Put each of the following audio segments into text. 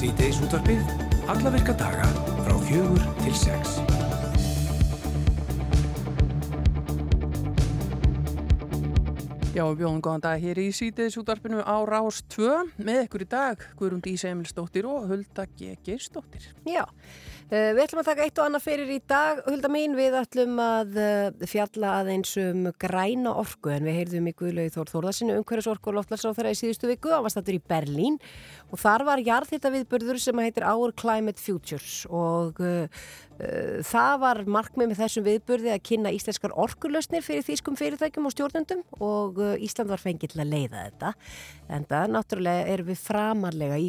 Sýteis útvarpið, alla virka daga frá fjögur til sex. Já, við bjóðum góðan dag hér í Sýteis útvarpinu á Rás 2 með ykkur í dag, Guðrún Dís Emilsdóttir og Hulda G. Geistóttir. Já, við ætlum að taka eitt og annað fyrir í dag. Hulda mín, við ætlum að uh, fjalla aðeins um græna orku en við heyrðum í Guðlaug Þór Þórðarsinu umhverjusorku og loftlagsráþara í síðustu viku. Það var stættur í Berlín og þar var jarðhitta viðburður sem heitir Our Climate Futures og uh, það var markmið með þessum viðburði að kynna íslenskar orkulösnir fyrir þýskum fyrirtækjum og stjórnendum og Ísland var fengið til að leiða þetta en það náttúrulega er við framarlega í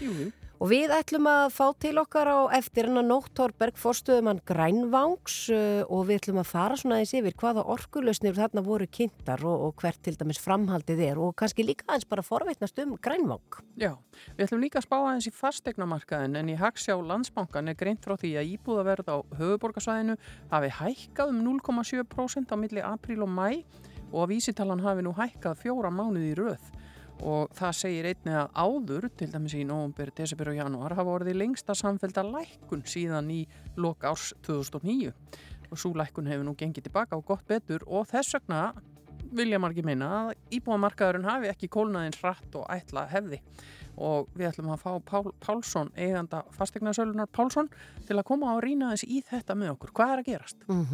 Jú, og við ætlum að fá til okkar á eftir en að Nótt Torberg fórstöðumann Grænvangs uh, og við ætlum að fara svona aðeins yfir hvaða orkulösnir þarna voru kynntar og, og hvert til dæmis framhaldið er. Og kannski líka aðeins bara forveitnast um Grænvang. Já, við ætlum líka að spá aðeins í fastegnamarkaðin en í Hagsjá landsbankan er greint frá því að íbúðaverð á höfuborgarsvæðinu hafi hækkað um 0,7% á milli apríl og mæ og að vísitalan hafi nú hækkað fjóra mánuði í röð og það segir einnig að áður, til dæmis í nógumber, desember og janúar, hafa orðið lengsta samfélta lækkun síðan í lok árs 2009 og svo lækkun hefur nú gengið tilbaka og gott betur og þess vegna vilja margir meina að íbúamarkaðurinn hafi ekki kólnaðins hratt og ætla hefði og við ætlum að fá Pál, Pálsson, eiganda fasteignarsölunar Pálsson til að koma og rýna þess í þetta með okkur. Hvað er að gerast? mm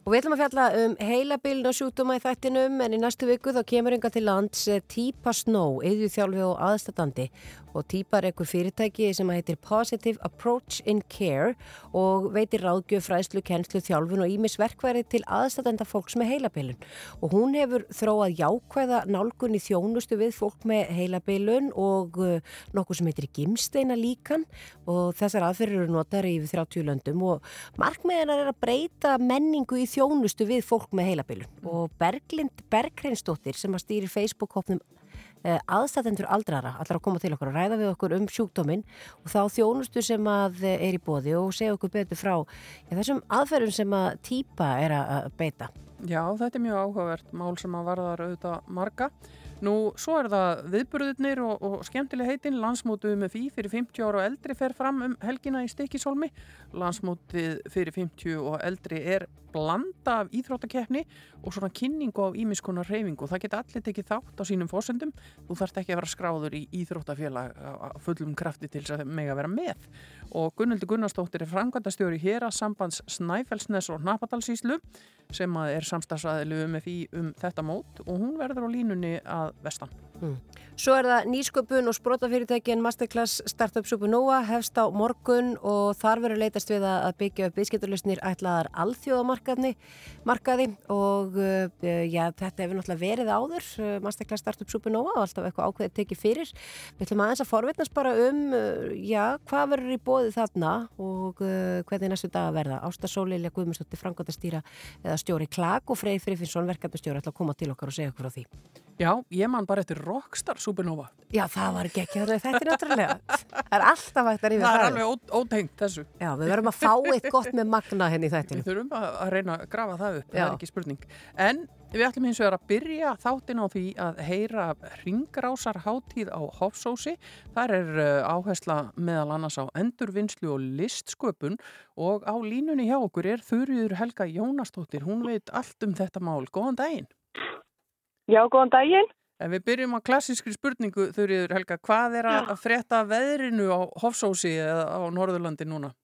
Og við ætlum að fjalla um heilabiln og sjútuma í þættinum en í næstu viku þá kemur yngar til lands eh, Típa Snow, eðjuþjálfi og aðstatandi og Típa er einhver fyrirtæki sem heitir Positive Approach in Care og veitir ráðgjöf, fræslu, kennslu, þjálfun og ímis verkværi til aðstatenda fólks með heilabilun. Og hún hefur þróað jákvæða nálgun í þjónustu við fólk með heilabilun og uh, nokkuð sem heitir gimsteina líkan og þessar aðferður eru notar í yfir 30 löndum og markmiðinar er að breyta menningu í þjónustu við fólk með heilabilun og Berglind Bergreinsdóttir sem að stýri Facebook-hópnum eh, aðstættendur aldrara allar að koma til okkur og ræða við okkur um sjúkdóminn og þá þjónustu sem að eh, er í bóði og segja okkur betur frá ja, þessum aðferðum sem að týpa er að beita. Já, þetta er mjög áhugavert mál sem að varðar auðvitað marga. Nú, svo er það viðburðurnir og, og skemmtileg heitin, landsmótið með fí fyrir 50 ára og eldri fer fram um helgina í Stikisholmi. Landsmótið fyrir 50 og eldri er blanda af íþróttakeppni og svona kynningu á ímiskonar reyfingu. Það geta allir tekið þátt á sínum fósendum. Þú þarft ekki að vera skráður í íþróttafélag fullum krafti til þess að mega vera með. Og Gunnildur Gunnarsdóttir er framkvæmdastjóri hér að sambands Snæfellsnes og Napadalsíslu sem er samstagsæðilu um um þetta mót og hún verður á línunni að vestan. Mm. Svo er það nýsköpun og sprótafyrirtækin Masterclass Startup Supernova hefst á morgun og þar verður leitast við að byggja upp viðskipturlusnir ætlaðar alþjóðamarkaði markaði og uh, já, þetta hefur náttúrulega verið áður uh, Masterclass Startup Supernova og alltaf eitthvað ákveðið tekið fyrir. Við ætlum aðeins að forvitnast bara um, uh, já, hvað verður í bóði þarna og hvernig næstu dag að verða. Ásta Sólilja Guðmundsdóttir Frankóttastýra eða stjóri Klag og Freyr Frifinsson verkefnastjóri ætla að koma til okkar og segja okkur á því. Já, ég man bara eftir Rockstar Supernova. Já, það var ekki ekki þetta er náttúrulega. Það er alltaf hægt að rífa það. Það er alveg ótengt þessu. Já, við verðum að fá eitt gott með magna henni í þættinu. Við þurfum að, reyna að grafa það upp, Já. það er ekki spurning. En við ætlum hins vegar að byrja þáttin á því að heyra ringrásar hátíð á Hofsósi. Þar er uh, áhersla meðal annars á endurvinnslu og listsköpun og á línunni hjá okkur er Þurriður Helga Jónastóttir. Hún veit allt um þetta mál. Góðan daginn. Já, góðan daginn. En við byrjum á klassískri spurningu, Þurriður Helga, hvað er að, að frétta veðrinu á Hofsósi eða á Norðurlandi núna?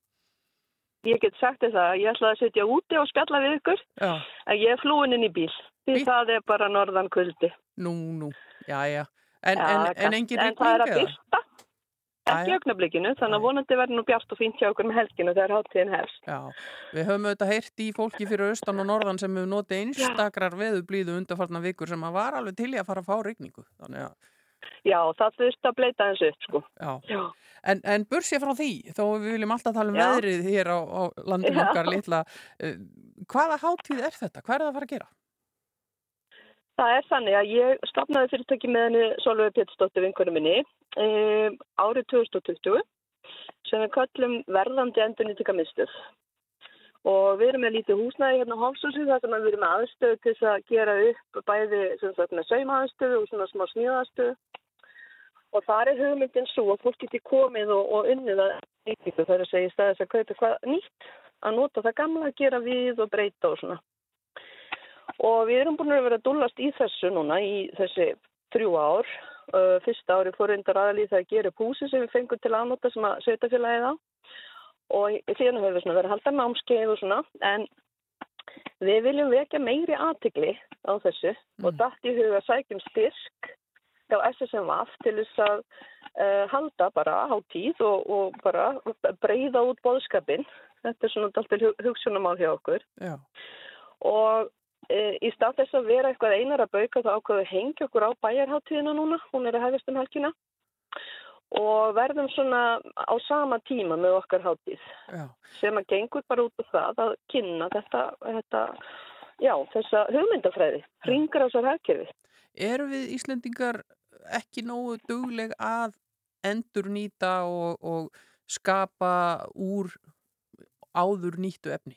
Ég get sagt þess að ég ætlaði að setja úti og spjalla við ykkur, Já. en ég er flúin inn í bíl, því Bíl? það er bara norðan kuldi. Nú, nú, já, já. En, Já, en, en engin En það er að eða? byrta, ekki Jæja. augnablikinu, þannig að vonandi verður nú bjart og fínt hjá okkur með helginu þegar hátíðin hefst. Já, við höfum auðvitað heyrt í fólki fyrir austan og norðan sem hefur notið einstakrar veðublíðu undarfarna vikur sem að var alveg til í að fara að fá rigningu. Þannig að, Já, það þurft að bleita þessu upp, sko. já. Já. En, en bursið frá því, þó við viljum alltaf tala um Já. veðrið hér á, á landum okkar litla, uh, hvaða hátíð er þetta? Hvað er það að fara að gera? Það er þannig að ég stopnaði fyrirtæki með henni Solveig Pétursdóttir vinkunum minni um, árið 2020 sem við kallum verðandi endurnýtingamistuð. Og við erum með lítið húsnæði hérna á Hofsúsi þar sem við erum með aðstöðu til að gera upp bæði sagt með saumaðstöðu og svona smá smíðaðstöðu. Og þar er hugmyndin svo að fólk geti komið og, og unnið að nýtingu þar að segja í staðis að kaupa hvað nýtt, að nota það gamla, að gera við og breyta og svona. Og við erum búin að vera að dúllast í þessu núna í þessi þrjú ár. Uh, fyrsta ári fór reyndar aðalíð það að gera upp húsi sem við fengum til aðnota sem að sveitafélagið á. Og síðan höfum við svona verið að halda námskeið og svona, en við viljum vekja meiri aðtikli á þessu og Mm. dætt í huga sækjum styrk hjá SSMF til þess að uh, halda bara á tíð og, og bara breyða út bóðskapin. Þetta er svona alltaf hugsunamál hjá okkur. Já. Og í stað þess að vera eitthvað einar að bauka þá ákveðu að hengja okkur á bæjarháttíðina núna. Hún er að hefjast um helgina. Og verðum svona á sama tíma með okkar háttíð Já. sem að gengur bara út af það að kynna þetta, þetta já, þessa hugmyndafræði, ringar á þessar hagkerfi. Eru við Íslendingar ekki nógu dugleg að endur nýta og, og skapa úr áður nýttu efni?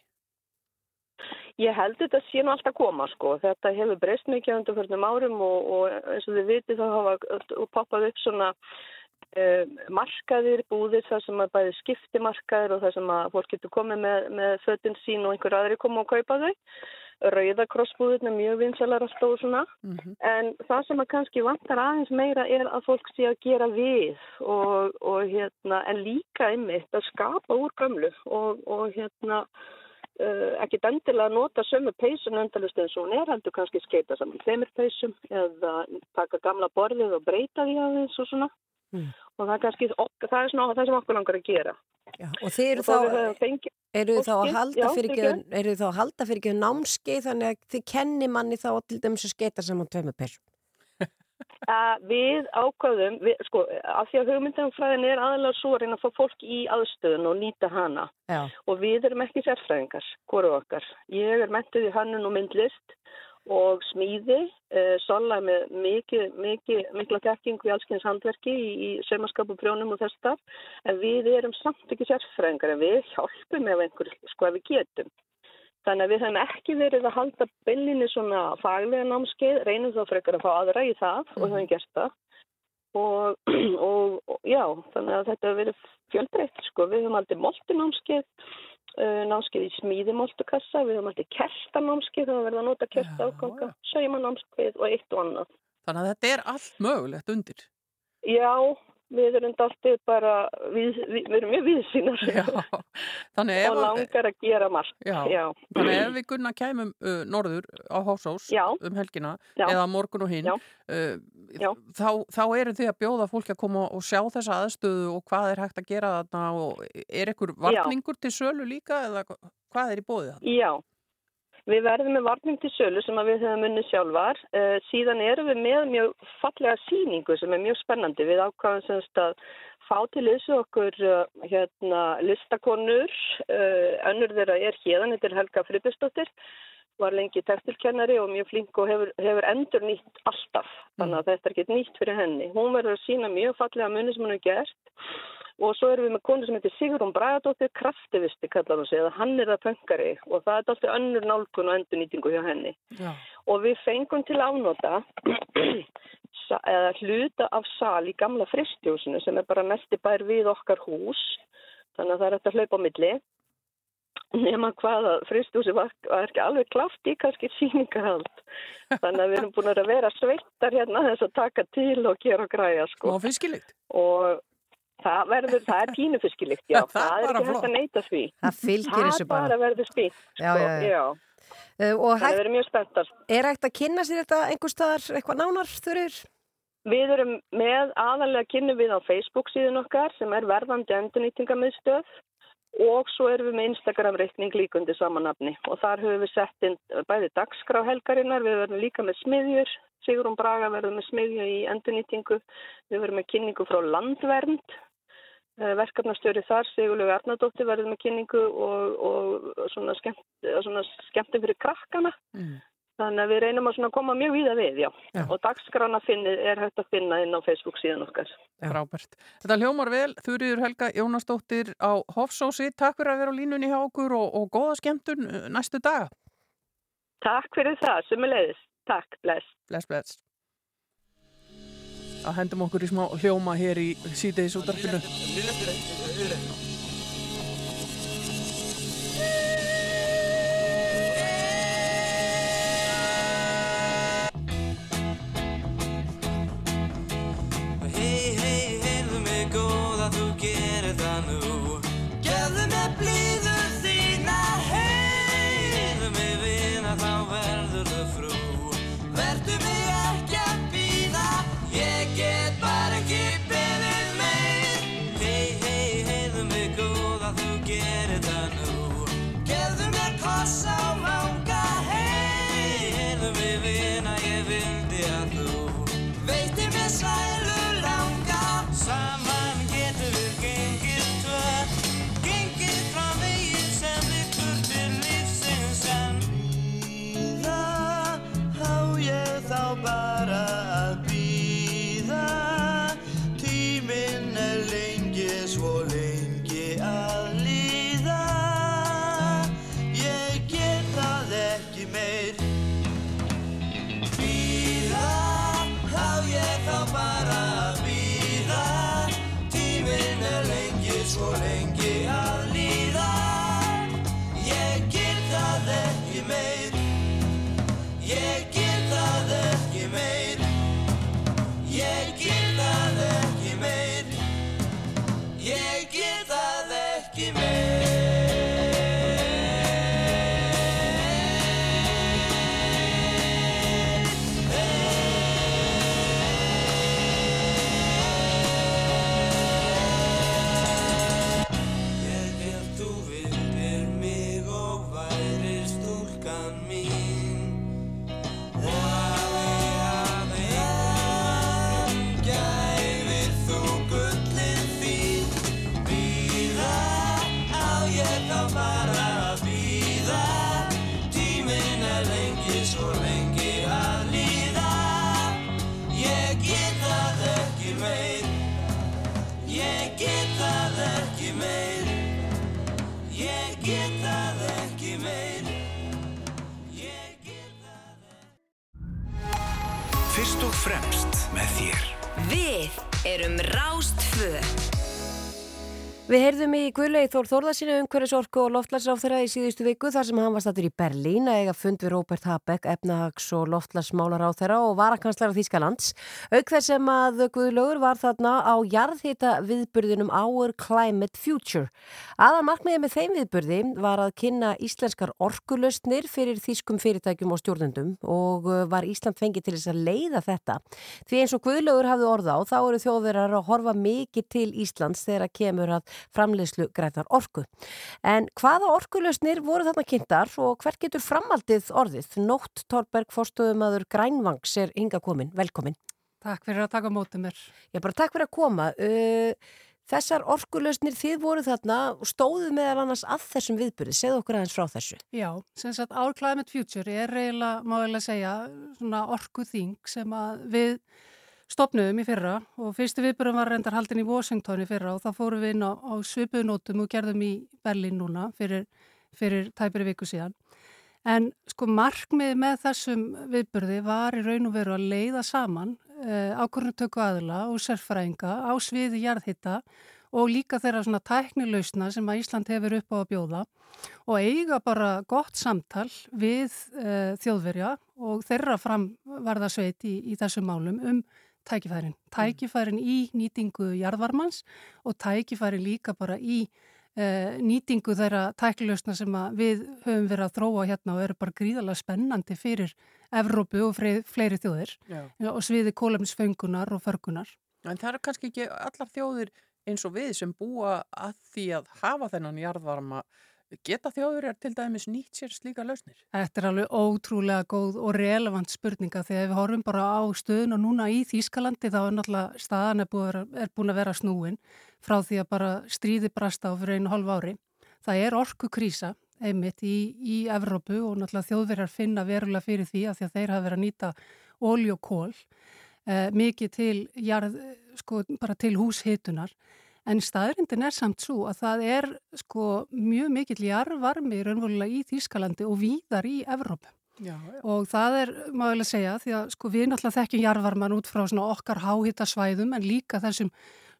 Ég held þetta sé nú alltaf koma sko. Þetta hefur breyst mikið á undanförnum árum og, og eins og þið vitið þá hafa poppað upp svona uh, markaðir, búðir þar sem að bæði skipti markaðir og þar sem að fólk getur komið með, með fötun sín og einhver aðri koma og kaupa þau. Rauðakrossbúðin er mjög vinsalar alltaf og svona. Mm En það sem að kannski vantar aðeins meira er að fólk sé að gera við og, og hérna, en líka einmitt að skapa úr gömlu og, og hérna, uh, ekki endilega nota sömu peysun endalust eins og hún er heldur kannski skeita saman þeimir peysum eða taka gamla borðið og breyta því aðeins og svona. Mm. Og það er kannski, það er svona það sem okkur langar að gera. Já, og þið eru Og þá fengið, eru þá að halda fyrir ekki, eru þið þá að halda fyrir ekki námskeið þannig að þið kenni manni þá til dæmis að skeita saman tveimur persum. Að við ákvaðum, við, sko, af því að hugmyndafræðin er aðalega svo að reyna að fá fólk í aðstöðun og nýta hana. Já, og við erum ekki sérfræðingar, hvoru okkar. Ég er mentuð í hönnun og myndlist og smíði, uh, sola með mikið, mikið, mikla þekkingu í allskynns handverki í, í saumaskap og prjónum og þess þar, en við erum samt ekki sérfræðingar en við hjálpum ef einhver, sko ef við getum. Þannig að við hefum ekki verið að halda byllinni svona faglega námskeið, reynum þá frekar að fá aðra í það og það hefum gert það. Og, og, og já, þannig að þetta hefur verið fjölbreytt, sko. Við höfum aldrei moltunámskeið, uh, námskeið í smíðimoltukassa, við höfum aldrei kertanámskeið, það verður að nota kerta Já, áganga, saumanámskeið og eitt og annað. Þannig að þetta er allt mögulegt undir. Já, við erum dáltið bara, við, við, við erum mjög viðsýnar. Og langar að gera margt. já, Já, þannig ef við gunna kæmum uh, norður á Hásós Já. um helgina eða morgun og hinn uh, þá, þá eru þið að bjóða fólki að koma og sjá þessa aðstöðu og hvað er hægt að gera þarna og er ekkur varningur til sölu líka eða hvað er í bóðið þarna? Já, við verðum með varning til sölu sem við höfum unni sjálfar. Uh, síðan erum við með mjög fallega síningu sem er mjög spennandi. Við ákvæðum semst að fá til þessu okkur uh, hérna, listakonur, uh, önnur þeirra er hérðan, þetta er Helga Friðbjörnsdóttir, var lengi tekstilkennari og mjög flink og hefur, hefur endur nýtt alltaf. Þannig að þetta er ekki nýtt fyrir henni. Hún verður að sína mjög fallega muni sem hún hefur gert og svo erum við með konu sem heitir Sigrun Bragadóttir kraftivisti kallar hún sig, eða hann er það pöngari og það er alltaf önnur nálgun og endurnýtingu hjá henni. Já. Og við fengum til afnóta sa- eða hluta af sal í gamla fristjósinu sem er bara næsti bær við okkar hús, þannig að það er eftir að hlaupa á milli. Nefna hvað að fristjósi var, var ekki alveg kláft í kannski sýningarhald. Þannig að við erum búin að vera sveittar hérna þess að taka til og gera og græja sko Og fiskilikt? og það verður, það er pínufiskilikt, já, Það er það, er bara ekki hægt að neyta því. það fylgir þessu Það bara bara. verður spýtt, sko, já, já. já. Uh, og Það verður mjög spenntar. er hægt að kynna sér þetta einhver staðar, eitthvað nánar þurrir? Við erum með aðalega kynnu við á Facebook síðan okkar sem er verðandi endurnýtingamiðstöð og svo erum við með Instagram-reikning líkundi samanafni og þar höfum við sett inn bæði dagskráhelgarinnar, við verðum líka með smiðjur, Sigrun Braga verðum með smiðju í endurnýtingu, við verðum með kynningu frá landvernd, eh, verkefnastjóri þar, Sigurlegu Arnardóttir verðum með kynningu og, og svona, skemmt, svona skemmtum fyrir krakkana. Mm. Þannig að við reynum að koma mjög víða við, já. Já. Og dagskrána finni, er hægt að finna inn á Facebook síðan okkar. Frábært. Þetta hljómar vel, Þurriður Helga Jónasdóttir á Hofsósi. Takk fyrir að vera á línunni hjá okkur og, og góða skemmtun uh, næstu daga. Takk fyrir það, sem er leiðis. Takk, bless. Bless, bless. Að hendum okkur í smá hljóma hér í síðdeis útarpinu. Guðlegi Þór Þórðarsinu umhverfisorku og loftlagsráþurra í síðustu viku þar sem hann var stattur í Berlín að eiga fund við Róbert Habeck, efnahags og loftlagsmálaráþurra og varakanslar af Þýskalands. Auk þess sem að Guðlaugur var þarna á jarðhita viðburðinum Our Climate Future. Aðal markmiðið með þeim viðburði var að kynna íslenskar orkulöstnir fyrir þýskum fyrirtækjum og stjórnendum og uh, var Ísland fengið til þess að leiða þetta. Því eins og Guðlaugur hafði orða á þá eru þjóðverðar að horfa mikið til Íslands þegar að kemur að framleiðslu grætar orku. En hvaða orkulösnir voru þarna kynntar og hvert getur framaldið orðið? Nótt Torberg fórstöðumadur Grænvangs er hinga komin. Velkomin. Takk fyrir að taka mótið mér. Ég bara takk fyrir að koma. Uh, Þessar orkulösnir þið voru þarna og stóðu meðal annars að þessum viðbyrði. Segðu okkur aðeins frá þessu. Já, sem sagt Our Climate Future er reyla, má ég lega segja, svona orkuþing sem að við stopnum í fyrra og fyrstu viðbyrðum var reyndar haldin í Washington í fyrra og þá fórum við inn á, á svipuðnótum og gerðum í Berlín núna fyrir, fyrir tæpiri viku síðan. En sko markmið með þessum viðbyrði var í raun og veru að leiða saman uh, ákvörnutöku aðla og sérfræðinga á sviði jarðhitta og líka þeirra svona tæknilausna sem að Ísland hefur upp á að bjóða og eiga bara gott samtal við uh, þjóðverja og þeirra framvarðasveit í, í þessum málum um tækifærin. Tækifærin í nýtingu jarðvarmans og tækifærin líka bara í uh, nýtingu þeirra tæknilausna sem við höfum verið að þróa hérna og eru bara gríðarlega spennandi fyrir Evrópu og fleiri þjóðir Já. og sviði kólefnisföngunar og förgunar. En það eru kannski ekki allar þjóðir eins og við sem búa að því að hafa þennan jarðvarma. Geta þjóður er til dæmis nýtt sér slíka lausnir? Þetta er alveg ótrúlega góð og relevant spurninga þegar við horfum bara á stöðun og núna í Þýskalandi þá er náttúrulega staðan er búin, að vera snúin frá því að bara stríði brasta á fyrir einu hálf ári. Það er orku krísa einmitt í, í Evrópu og náttúrulega þjóðverjar finna verulega fyrir því að því að þeir hafa verið að nýta ólí og kól eh, mikið til, jarð, sko, til húshitunar en staðrindin er samt svo að það er sko, mjög mikill jarðvarmi raunverulega í Þýskalandi og víðar í Evrópu. Já, já. og það er mögulega að segja því að sko við náttúrulega þekkjum jarvarman út frá svona okkar háhítasvæðum en líka þessum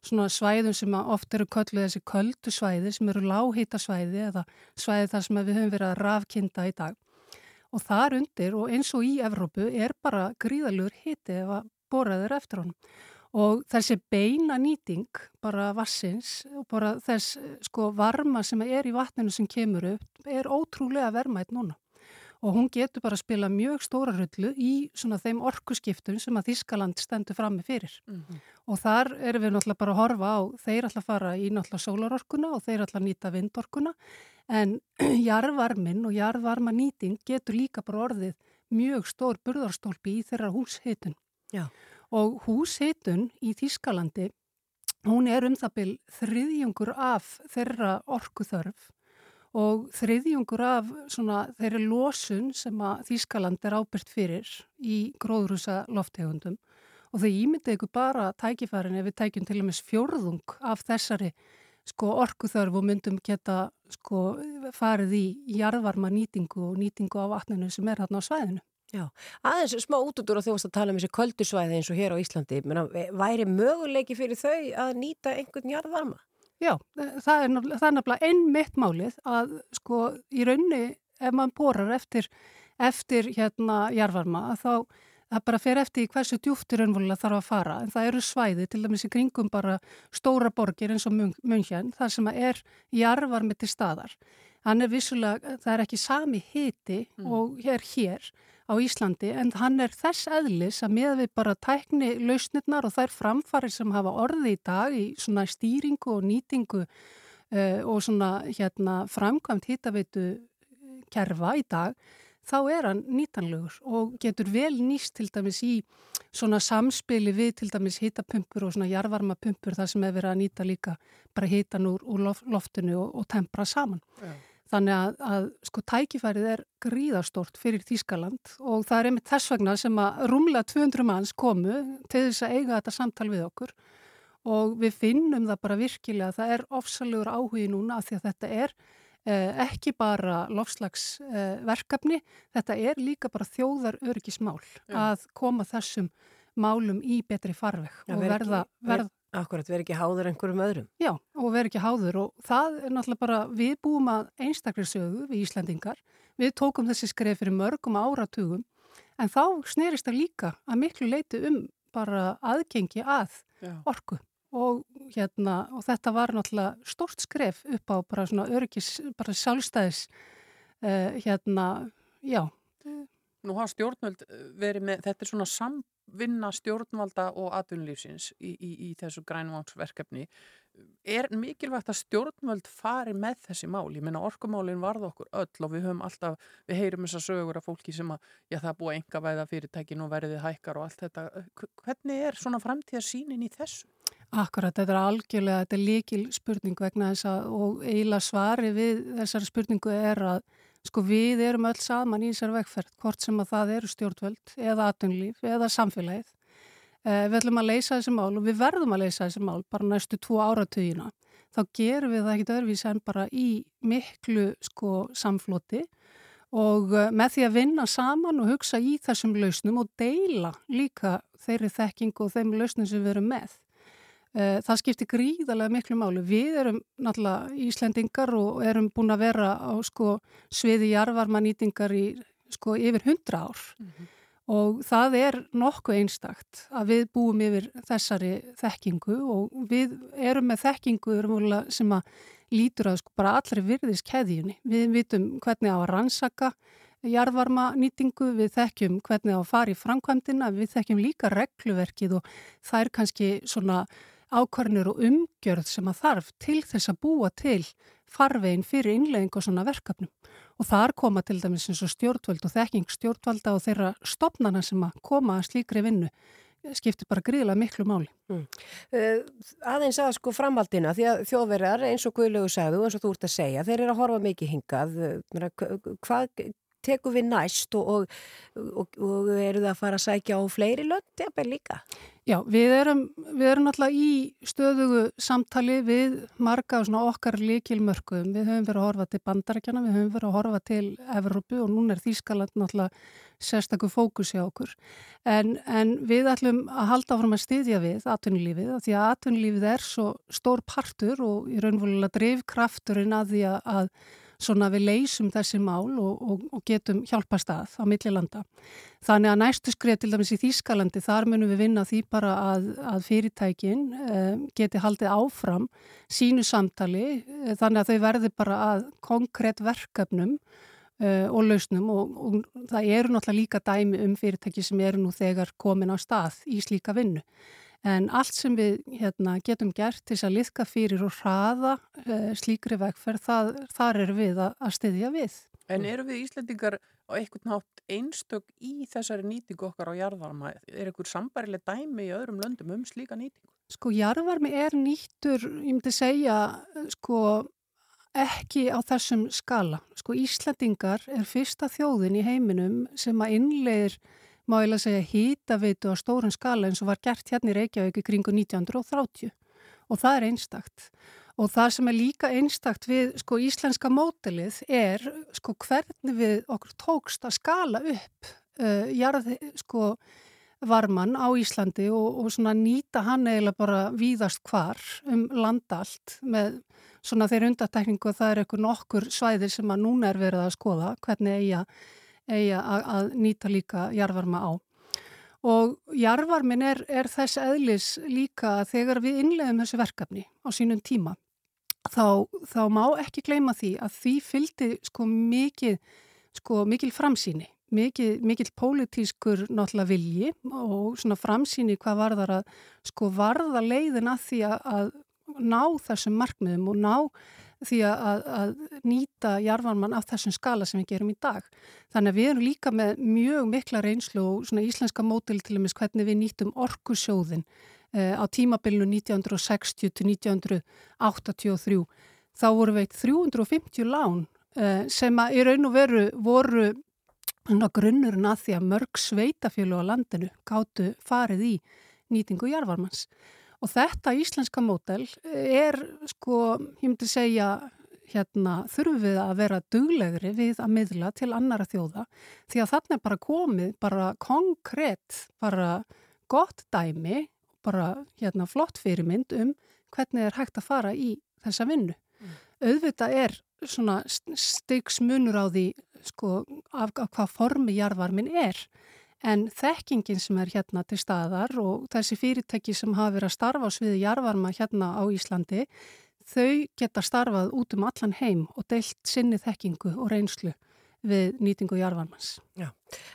svona svæðum sem oft eru kölluð þessi köldu svæði sem eru láhítasvæði eða svæði þar sem við höfum verið að rafkinda í dag. Og þar undir og eins og í Evrópu er bara gríðalur hiti ef að boraður eftir honum og þessi beina nýting bara vassins og bara þess sko varma sem er í vatninu sem kemur upp er ótrúlega vermætt núna og hún getur bara að spila mjög stóra rullu í svona þeim orkuskiptum sem að Þískaland stendur frammi fyrir Mhm. og þar erum við náttúrulega bara að horfa á þeir að fara í náttúrulega sólarorkuna og þeir að nýta vindorkuna en jarðvarmin og jarðvarma nýting getur líka bara orðið mjög stór burðarstólpi í þeirra húshitun Já. Og húshitun í Þískalandi hún er um það byl þriðjungur af þeirra orkuþörf og þriðjungur af svona þeirri losun sem að Þískaland er ábyrgt fyrir í gróðrúsa loftegundum og þau ímyndið ykkur bara tækifærin ef við tækjum til og meins fjórðung af þessari sko orkuþörf og myndum geta sko farið í jarðvarma nýtingu og nýtingu á vatninu sem er þarna á svæðinu. Já, aðeins smá útudur að þú varst að tala um þessi köldusvæði eins og hér á Íslandi. Menna, væri möguleiki fyrir þau að nýta einhvern jarðvarma? Já, nefnilega- það er nefnilega einmitt málið að sko í raunni ef maður borar eftir, eftir hérna jarðvarma þá það bara fer eftir hversu djúftur raunvolulega þarf að fara en það eru svæði til dæmis í kringum bara stóra borgir eins og München þar sem er jarðvarmi til staðar. Hann er vissulega, það er ekki sami hiti og hér hér á Íslandi en hann er þess eðlis að með við bara tækni lausnirnar og þær framfarir sem hafa orði í dag í svona stýringu og nýtingu uh, og svona hérna framkvæmt hittaveitu kerfa í dag þá er hann nýtanlegur og getur vel nýst til dæmis í svona samspili við til dæmis hitapumpur og svona jarvarmapumpur þar sem er verið að nýta líka bara hitan úr, úr lof, loftinu og, og tempra saman. Já. Þannig að, að sko tækifærið er gríðastort fyrir Þískaland og það er einmitt þess vegna sem að rúmlega 200 manns komu til þess að eiga þetta samtal við okkur og við finnum það bara virkilega að það er ofsalegur áhugi núna af því að þetta er eh, ekki bara lofslagsverkefni, eh, þetta er líka bara þjóðar örgismál Já. að koma þessum málum í betri farveg Já, og verða, ekki- verða Akkurat, verið ekki háður einhverjum öðrum. Já, og vera ekki háður og það er náttúrulega bara, við búum að einstakri sögu við Íslandingar, við tókum þessi skref fyrir mörgum áratugum en þá snerist það líka að miklu leiti um bara aðgengi að Já. orku og hérna, og þetta var náttúrulega stórt skref upp á bara svona öryggis, bara sjálfstæðis uh, hérna, já, Nú hafa stjórnvöld eh, verið með, þetta er svona samvinna stjórnvalda og atvinnulífsins í, í, í þessu grænvánsverkefni. Er mikilvægt að stjórnvöld fari með þessi mál? Ég meina orkumálinn varð okkur öll og við höfum alltaf, við heyrum þessar sögur af fólki sem að, já það að enga væða fyrirtækin og verðið hækkar og allt þetta. Hvernig er svona framtíðarsýnin í þessu? Akkurat, þetta er algjörlega, þetta er líkil spurning vegna þess að og eiginlega svari við þessari spurningu er að sko við erum öll saman í þessari vegferð, hvort sem að það eru stjórnvöld eða atvinnulíf eða samfélagið. Eh, við ætlum að leysa þessi mál og við verðum að leysa þessi mál bara næstu tvo áratugina. Þá gerum við það ekkit öðruvísi en bara í miklu sko samfloti og eh, með því að vinna saman og hugsa í þessum lausnum og deila líka þeirri þekking og þeim lausnum sem við erum með. Eh, Það skiptir gríðarlega miklu málu. Við erum náttúrulega Íslendingar og erum búin að vera á sko, sviði jarvarmanýtingar í sko, yfir hundra ár og það er nokkuð einstakt að við búum yfir þessari þekkingu og við erum með þekkingu sem að lítur að sko, bara allri virðis keðjunni. Við vitum hvernig á að rannsaka jarðvarma nýtingu, við þekkjum hvernig á að fara í framkvæmdina, við þekkjum líka regluverkið og það er kannski svona ákvarnir og umgjörð sem að þarf til þess að búa til farvegin fyrir innlegging og svona verkefnum. Og þar koma til dæmis eins og stjórnvöld og þekking stjórnvalda og þeirra stopnana sem að koma að slíkri vinnu skiptir bara gríðilega miklu máli. Uh, aðeins að sko framhaldina því að þjóðverjar eins og Guðlegu sagðu eins og þú ert að segja, þeir eru að horfa mikið hingað k- hvað tekur við næst og, og, og, og eru það að fara að sækja á fleiri lönd eða líka? Já, við erum, við erum náttúrulega í stöðugu samtali við marga svona okkar líkilmörkuðum. Við höfum verið að horfa til bandarækjana, við höfum verið að horfa til Evrópu og núna er Þýskaland náttúrulega sérstaklega fókus hjá okkur. En, en við ætlum að halda áfram að styðja við atvinnulífið, því að atvinnulífið er svo stór partur og í raunvölulega drivkrafturinn að því að svona við leysum þessi mál og, og, og getum hjálpa stað á millilanda. Þannig að næstu skrif til dæmis í Þýskalandi, þar munum við vinna því bara að, að fyrirtækin eh, geti haldið áfram sínu samtali, eh, þannig að þau verði bara að konkrétt verkefnum eh, og lausnum og, og það eru náttúrulega líka dæmi um fyrirtæki sem eru nú þegar komin á stað í slíka vinnu. En allt sem við hérna, getum gert til að liðka fyrir og hraða uh, slíkri vegferð, það, þar er við að, að styðja við. En eru við Íslandingar á einhvern nátt einstök í þessari nýtingu okkar á jarðvarma? Er einhver sambarileg dæmi í öðrum löndum um slíka nýtingu? Sko jarðvarmi er nýttur, ég myndi segja, sko ekki á þessum skala. Sko Íslandingar er fyrsta þjóðin í heiminum sem að innleir má ég lega segja hýtaveitu á stórun skala eins og var gert hérna í Reykjavík í kringu 1930 og það er einstakt. Og það sem er líka einstakt við sko íslenska mótilið er sko hvernig við okkur tókst að skala upp uh, jarð sko varman á Íslandi og, og svona nýta hann eiginlega bara víðast hvar um landallt með svona þeir undatekningu að það er eitthvað nokkur svæðir sem að núna er verið að skoða hvernig eiga eigi að, nýta líka jarvarma á. Og jarvarmin er, er þess eðlis líka þegar við innlegum þessu verkefni á sínum tíma. Þá, þá má ekki gleyma því að því fylgdi sko mikið, sko mikil framsýni, mikil, mikil pólitískur náttúrulega vilji og svona framsýni hvað varðar að sko varða leiðin að því að ná þessum markmiðum og ná því að, að nýta jarfanmann af þessum skala sem við gerum í dag. Þannig að við erum líka með mjög mikla reynslu og svona íslenska mótil til og með hvernig við nýtum orkusjóðin eh, á tímabilinu 1960 til 1983. Þá voru veit 350 lán eh, sem að í raun og veru voru grunnurinn að því að mörg sveitafjölu á landinu gáttu farið í nýtingu jarfarmanns. Og þetta íslenska mótel er, sko, ég myndi segja, hérna, þurfum við að vera duglegri við að miðla til annara þjóða því að þarna er bara komið, bara konkrétt, bara gott dæmi, bara hérna flott fyrirmynd um hvernig er hægt að fara í þessa vinnu. Mm. Auðvitað er svona stygsmunur á því, sko, af, af hvað formi jarðvarmin er En þekkingin sem er hérna til staðar og þessi fyrirtæki sem hafa verið að starfa á sviði jarvarma hérna á Íslandi, þau geta starfað út um allan heim og deilt sinni þekkingu og reynslu við nýtingu jarvarmans. Já,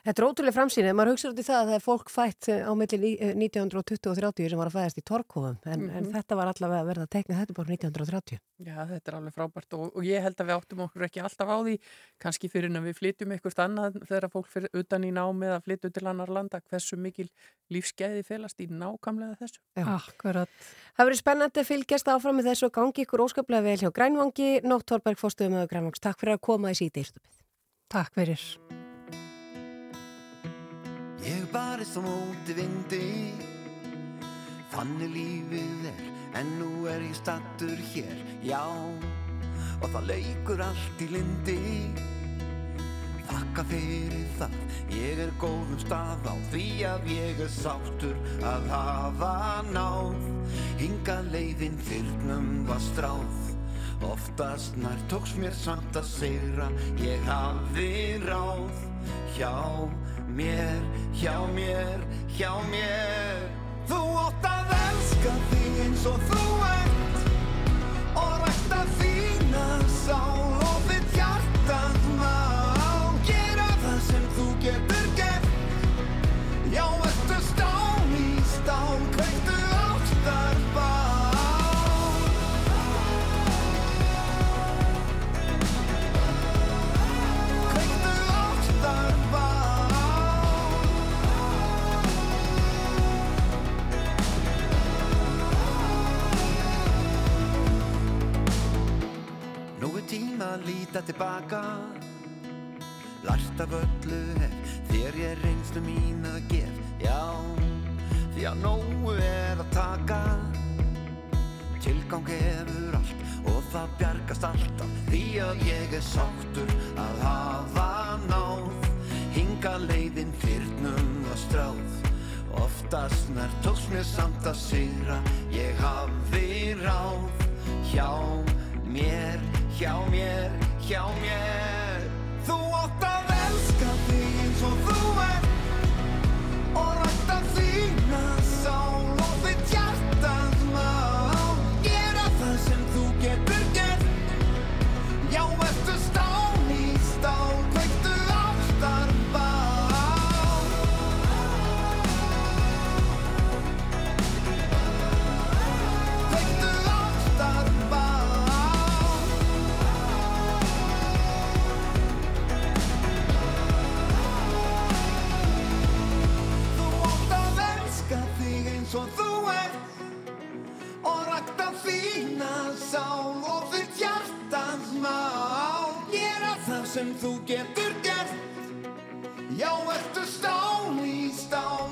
þetta er ótrúlega framsýnið. Maður hugsa út í það að það er fólk fætt á milli 1920 og 30 sem var að fæðast í Torkofum, en, mm -hmm. en þetta var allavega að verða að tekna þetta bara 1930. Já, þetta er alveg frábært og, og ég held að við áttum okkur ekki alltaf á því, kannski fyrir en við flytjum einhvert annað þegar fólk fyrir utan í námið að flytja til annar landa, hversu mikil lífskeiði félast í nákamlega þessu. Já, akkurat. Það verið spennandi að fylgjast áfram með þessu og gangi ykkur óskaplega vel hjá Grænvangi, Nótt Torberg, fórstuðum með Grænvangs. Takk fyrir. Ég barist á móti vindi. Þannig lífið er En nú er ég stattur hér Já. Og það leikur allt í lindi Þakka fyrir það Ég er góðum stað á Því að ég er sáttur Að hafa náð. Hinga leiðin þyrnum var stráð Oftast nær tóks mér samt að segra Ég hafði ráð Hjá mér, hjá mér, hjá mér. Þú ótt að elska þig eins og þú ert líta tilbaka. Lært af öllu hef Þér ég reynslu mín að gef Já, því að nógu er að taka. Tilgang hefur allt og það bjargast alltaf. Því að ég er sáttur að hafa náð. Hinga leiðin fyrnum að stráð. Oftast nær tókst mér samt að sigra. Ég hafi ráð. Hjá mér, hjá mér, hjá mér. Þú átt að elska þig eins og þú er sem þú getur gert. Já, ertu stál í stál,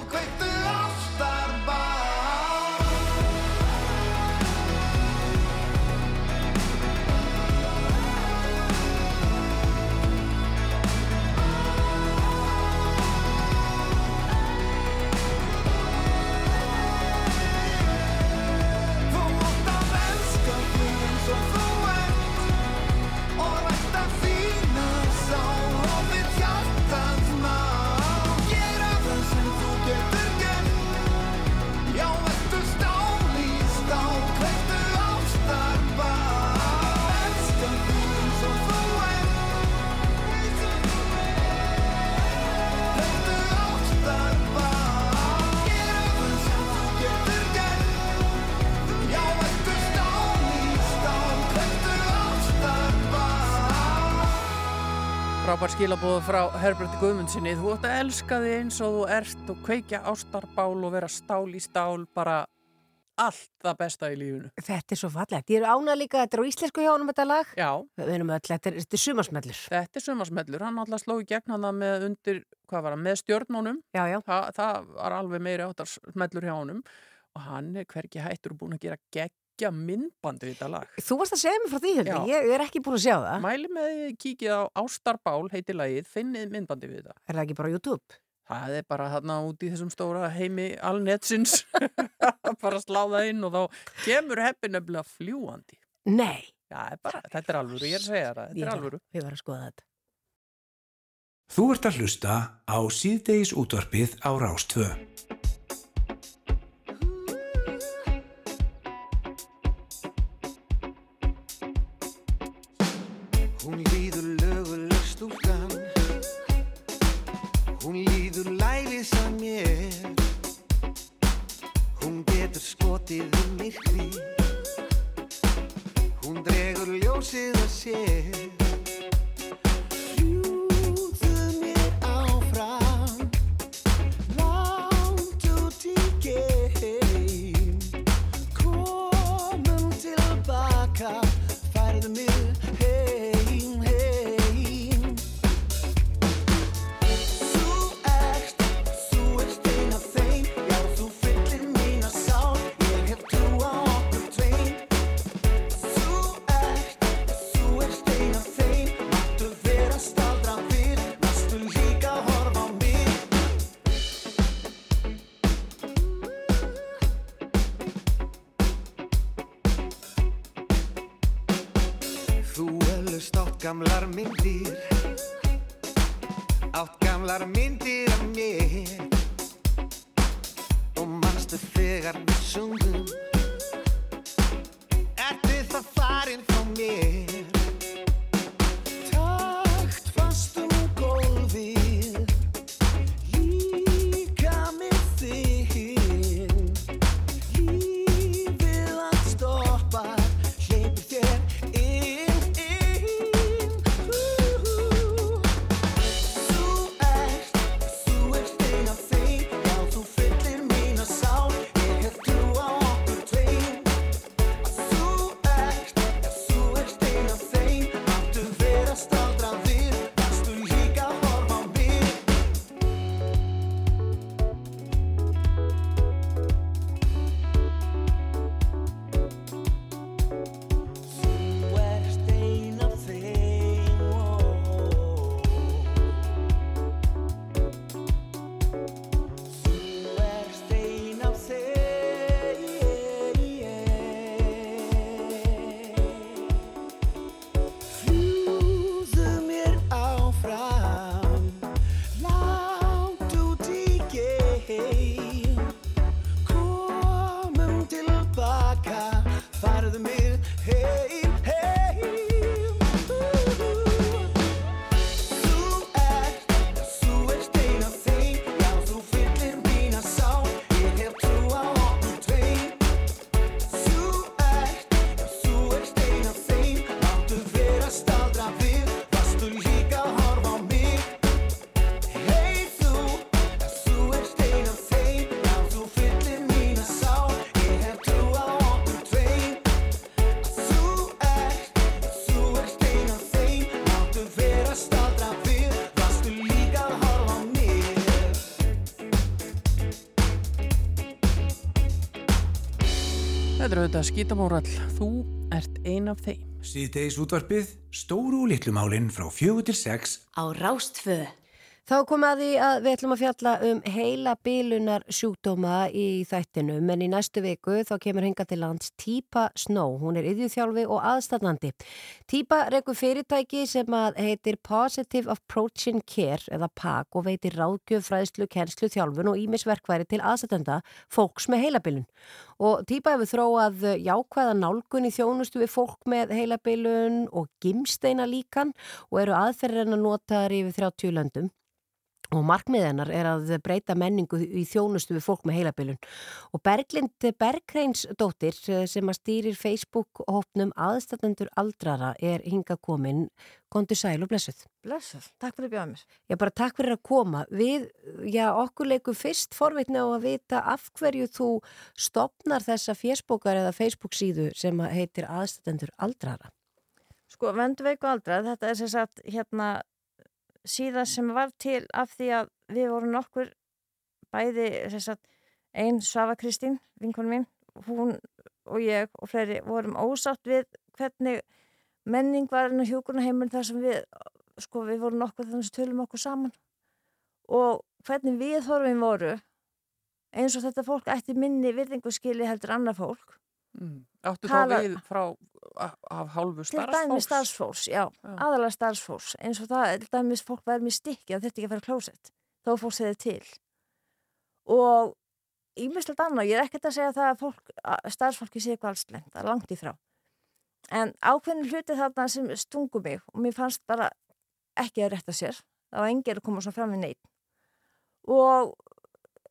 Frábær skilabóð frá Herberti Guðmundsinni. Þú ætti að elska þig eins og þú ert og kveikja ástarbál og vera stál í stál, bara allt það besta í lífunu. Þetta er svo fallegt. Ég er ánað líka, þetta er á íslensku hjá honum þetta lag. Já, Við erum öll, þetta er, sumarsmellur. þetta er sumarsmellur. Hann alltaf sló í gegn hann með undir, hvað var hann, með stjörnunum. Já, já. Þa, það var alveg meiri áttar smellur hjá honum og hann er hvergi hættur og búin að gera geggja myndbandi við þetta lag. Þú varst að segja mér frá því. Já. Ég, ég er ekki búin að sjá það. Mæli með kíkið á Ástarbál heitir lagið, finnið myndbandi við þetta. Er það ekki bara YouTube? Það er bara þarna út í þessum stóra heimi alnetsins bara sláða inn og þá kemur heppin nefnilega fljúandi. Nei. Já, er bara, þetta er alvöru, ég er að segja það, Ég þetta er alvöru. Við varum að skoða þetta. Þú ert að hlusta á síðdeis útvarpið á Rástvö. Þetta er auðvitað skítamórall. Þú ert ein af þeim. Síðdeis útvarpið, stóru og litlu málinn frá fjögur til sex Á Rástfö. Þá komum að því að við ætlum að fjalla um heila bilunar sjúkdóma í þættinum en í næstu viku þá kemur henga til lands Típa Snow. Hún er yðjúþjálfi og aðstandandi. Típa rekur fyrirtæki sem að heitir Positive Approaching Care eða PAC og veitir ráðgjöf, fræðslu, kennslu, þjálfun og ímisverkværi til aðstandanda fólks með heilabilun. Og Típa hefur þróað jákvæða nálgun í þjónustu við fólk með heilabilun og gimsteina líkan og eru aðferðin að nota þar yfir 30 löndum. Og markmiðennar er að breyta menningu í þjónustu við fólk með heilabilun. Og Berglind Bergreinsdóttir sem að stýrir Facebook-hópnum aðstættendur aldrara er hinga komin. Kondur sæl og blessuð. Blessuð, takk fyrir að bjóða mér. Já, bara takk fyrir að koma. Við, já, okkur leikum fyrst forvitna á að vita af hverju þú stopnar þessa fjersbókar eða Facebook síðu sem að heitir aðstættendur aldrara. Sko, vönduveiku aldrað, þetta er sem sagt hérna síðan sem var til af því að við vorum nokkur bæði einn Svafa Kristín, vinkonu mín, hún og ég og fleiri vorum ósátt við hvernig menning var inn á hjókunaheimur þar sem við, sko, við vorum nokkur þannig sem tölum okkur saman. Og hvernig við horfum voru eins og þetta fólk ætti minni virðingu skili heldur annað fólk Mm. Áttu Tala- þá við frá af, hálfu til dæmis starfsfólks? starfsfólks, já, Já. aðalega starfsfólks eins og það, til dæmis fólk verður mér stikki að þetta ekki að fara klósett, þó fólk segði til og ímislegt annað, ég er ekkert að segja það að fólk, starfsfólki sé eitthvað alls lengt, það er langt í frá en ákveðin hluti þarna sem stungu mig og mér fannst bara ekki að rétta sér, það var engir að koma svona fram við neitt og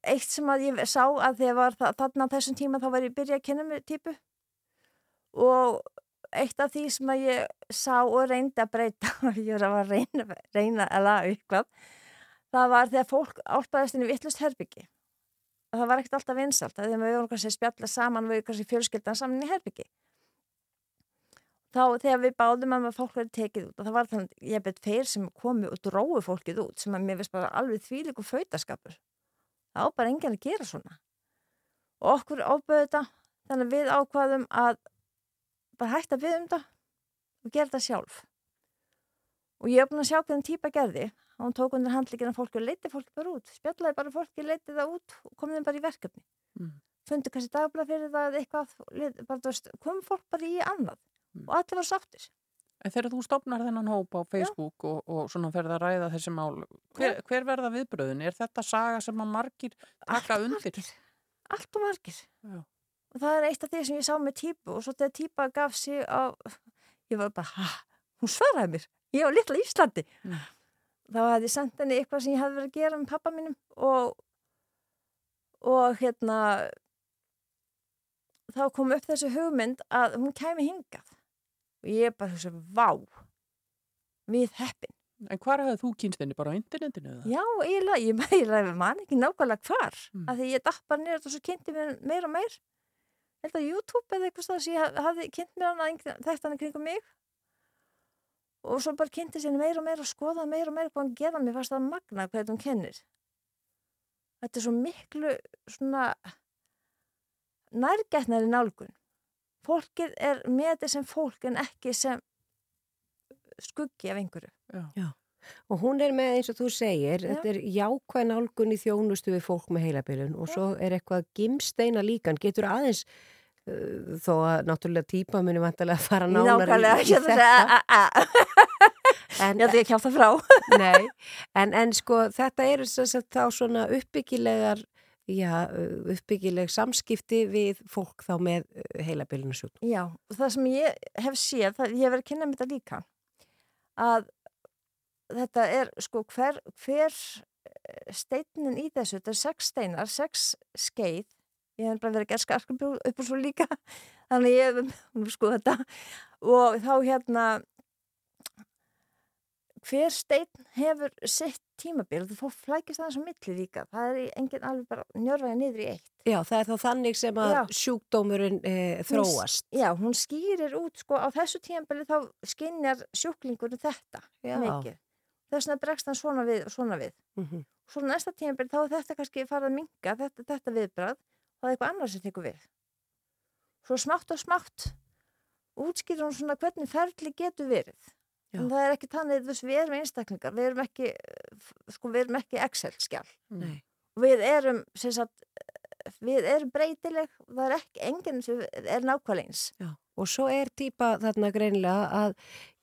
eitt sem að ég sá að að var þa- þarna þessum tíma þá var ég byrja að kenna mig típu og eitt af því sem að ég sá og reyndi að breyta ég var að reyna, reyna að laga eitthvað það var þegar fólk álpaðist inn í vittlust herbyggi það var ekkert alltaf vinsalt þegar við vorum kannski að spjalla saman við kannski fjölskyldan saman í herbyggi þá þegar við báðum um að fólk verið tekið út og það var þannig, ég bet feir sem komu og dróðu fólkið út sem að mér veist bara alveg þvílíku fautaskapur það á bara enginn að gera svona. Og okkur áböðu þetta þannig að við ákvaðum að bara hætta við um þetta og gera þetta sjálf. Og ég er búin að sjá hvernig típa gerði. Hún tók undir handlíkina fólki og leiti fólki bara út. Spjallaði bara fólki, leiti það út og komið þeim bara í verkefni. Mm. fundi kannski dagblað fyrir það eitthvað bara, veist, kom fólk bara í annað Mm. og allir var sáttir En þegar þú stopnar þennan hóp á Facebook og, og svona ferð að ræða þessi mál, hver, hver verða viðbröðin? Er þetta saga sem að margir taka Allt undir? margir. allt og margir Já. og það er eitt af því sem ég sá með típu og svo þegar típa gaf sig á ég var bara, ha, hún svaraði mér ég á litla Íslandi Mm. þá hefði ég sendt henni eitthvað sem ég hefði verið að gera með pappa mínum og og hérna þá kom upp þessu hugmynd að hún kæmi hingað og ég bara hugsa, vá við heppin En hvar hafði þú kynst henni? Bara á internetinu? eða? Já, eiginlega, ég eiginlega man ekki nákvæmlega hvar Mm. af því ég datt bara niður og svo kynnti mér meir og meir ég held að YouTube eða eitthvað stað sem ég haf- hafði kynnt mér hana þekkt hana kringum mig og svo bara kynnti sér meir og meir og skoða meir og meir hvað hann geða mér fannst það magna hvað hún kennir þetta er svo miklu svona nærgætnari nálgun fólkið er með þetta sem fólk en ekki sem skuggi af einhverju. Og hún er með eins og þú segir, Já. þetta er jákvæð nálgun í þjónustu við fólk með heilabilun og svo er eitthvað gimsteina líkan, getur aðeins uh, þó að náttúrulega típa muni vantarlega að fara nálar Nákvæmlega, í, í ég ætla að ætla ekki að það frá. Nei, en, en sko þetta eru sem sagt þá svona uppbyggilegar, já, uh, uppbyggileg samskipti við fólk þá með heilabilun og sjúkdóm. Já, það sem ég hef séð, það, ég hef verið að kynna mér þetta líka, að þetta er sko hver, hver steinin í þessu, þetta er sex steinar, sex skeið, ég hef bara verið að gera skarkabjú upp og svo líka, þannig ég hef sko þetta og þá hérna, hver stein hefur sitt tímabil, þú fór flækist aðeins á milli líka, það er enginn alveg bara njörfaði niður í eitt. Já, það er þá þannig sem að Já. sjúkdómurinn e, þróast. Já, hún skýrir út, sko, á þessu tímabili þá skinjar sjúklingurinn þetta Já. mikið. Þess vegna bregst hann svona við og svona við. Mhm. Svo næsta tímabili þá er þetta kannski farið að minga, þetta, þetta viðbrað, þá er eitthvað annars sem tekur við. svo smátt og smátt útskýr hún svona hvernig ferli getur verið Já. en það er ekki þannig, þú veist, við erum einstaklingar við erum ekki, sko, við erum ekki Excel-skjál Nei. við erum, sem sagt við erum breytileg, það er ekki enginn sem er nákvæmlega eins Já. Og svo er típa þarna greinilega að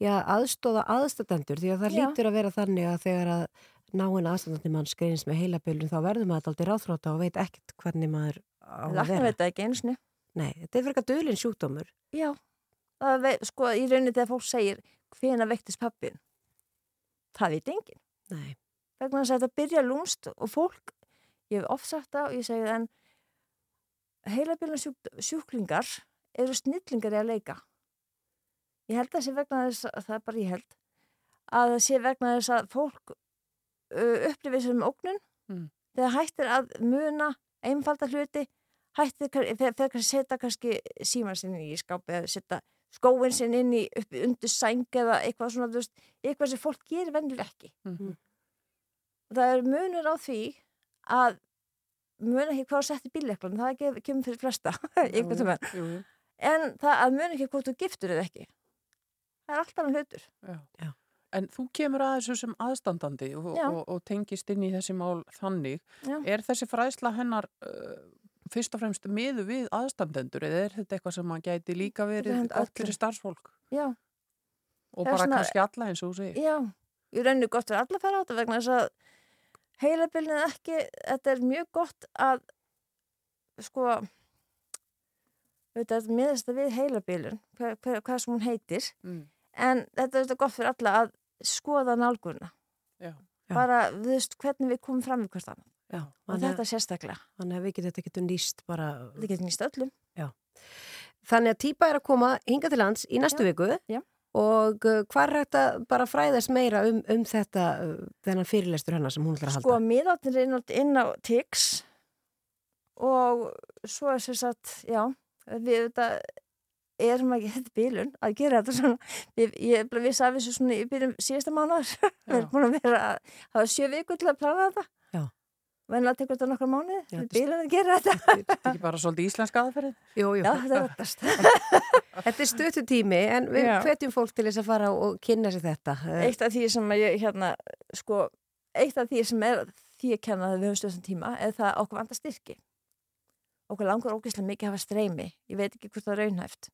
já, aðstóða aðstættendur því að það Já. lítur að vera þannig að þegar að náinn aðstændandi mann skreinist með heilabölun þá verður maður aldrei ráþróta og veit ekkert hvernig maður á að vera. veit það ekki einsni Nei, þetta er fyrir eitthvað dölinn sjúkdómur. Já, það veit, sko, í rauninni þegar fólk segir hvena veiktist pappin það veit enginn Nei. vegna þess að þetta byrja lúmst og fólk, ég hef oft sagt það og ég segi það en heilabílna sjúk, sjúklingar eru snillingar í að leika ég held að það sé vegna þess að það er bara ég held að það sé vegna þess að fólk upplifir sem ógnun Mm. þegar hættir að muna einfalda hluti hættir þegar kannski setja kannski síman sinni í skápi eða setja skóin sinni inn í upp undir sæng eða eitthvað svona, þú veist, eitthvað sem fólk gerir venjulega ekki Mhm. og það er munur á því að muna ekki hvað að setja í bíleklan það kemur fyrir flesta einhvern veginn en það að muna ekki hvort þú giftur eða ekki það er alltaf hann hlutur Já. Já. En þú kemur að þessu sem aðstandandi og, og, og tengist inn í þessi mál þannig. Já. Er þessi fræðsla hennar uh, fyrst og fremst miðu við aðstandendur eða er þetta eitthvað sem að gæti líka verið gott fyrir starfsfólk já, og Það bara svona- kannski alla eins og þú segir? já, ég raunir gott fyrir alla að fara á þetta vegna þess að heilabilin ekki, þetta er mjög gott að sko auðvitað miðast það við heilabilin hvað, hvað, sem hún heitir Mm. en þetta er gott fyrir alla að skoða nálgurna Já. Já. bara, þú veist, hvernig við komum fram í hvort annað Já, og þetta sérstaklega, að- þannig að við getum þetta getur nýst bara. þetta getur nýst öllum Þannig að típa er að koma hinga til lands í næstu Já, viku já. og uh, hvað er að bara fræðast meira um, um þetta, uh, þennan fyrirlestur hennar sem hún ætlar að halda? sko inn á, inn á TIX og svo er sagt, já við þetta erum ekki, þetta er bílun að gera þetta svona, ég er bara viss af þessu svona í byrjum síðasta mánuðar við erum búin að vera að hafa sjö vikur til að plana þetta Já. Vennilega tekur þetta nokkra mánuði, Já, við bílun að gera þetta. Þetta er ekki bara svolítið íslenska aðferðin? Jú, jú. já, þetta er rettast Þetta er stötu tími en við hvetjum fólk til þess að fara og kynna sér þetta. Eitt af því sem að ég hérna sko, eitt af því sem er því að kenna að við höfum stöðsum tíma er það að okkur vanda styrki. Okkur langar ógeðslega mikið að hafa streymi. Ég veit ekki hvort það er raunhæft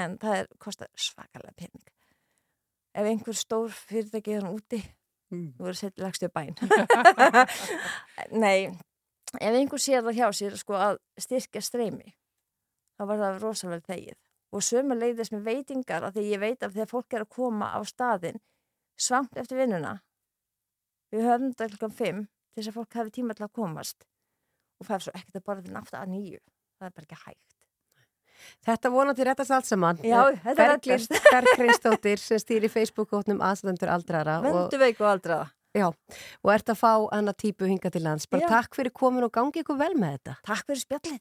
en það er, kostar svakalega pening. Ef einhver stór fyrirtæki er hann úti Mm. þú verður sett lagstu bæn nei ef einhver sér það hjá sér sko að styrkja streymi þá var það rosalega þegið. Og sömu leiðis með veitingar að því ég veit að þegar fólk er að koma á staðin svangt eftir vinnuna við höfum þetta klukkan 5 til þess að fólk hafi tíma til að komast og fæf svo ekkert að borða til nátt að nýju. Það er bara ekki hægt Þetta vonandi réttast allt saman. Já, þetta reddast. Berglinsdóttir sem stýri Facebook-hótnum aðstöndur aldrara. venduveik og aldraða Já, og ert að fá hana típu hinga til lands. Bara Já. takk fyrir komin og gangi ykkur vel með þetta. takk fyrir spjallið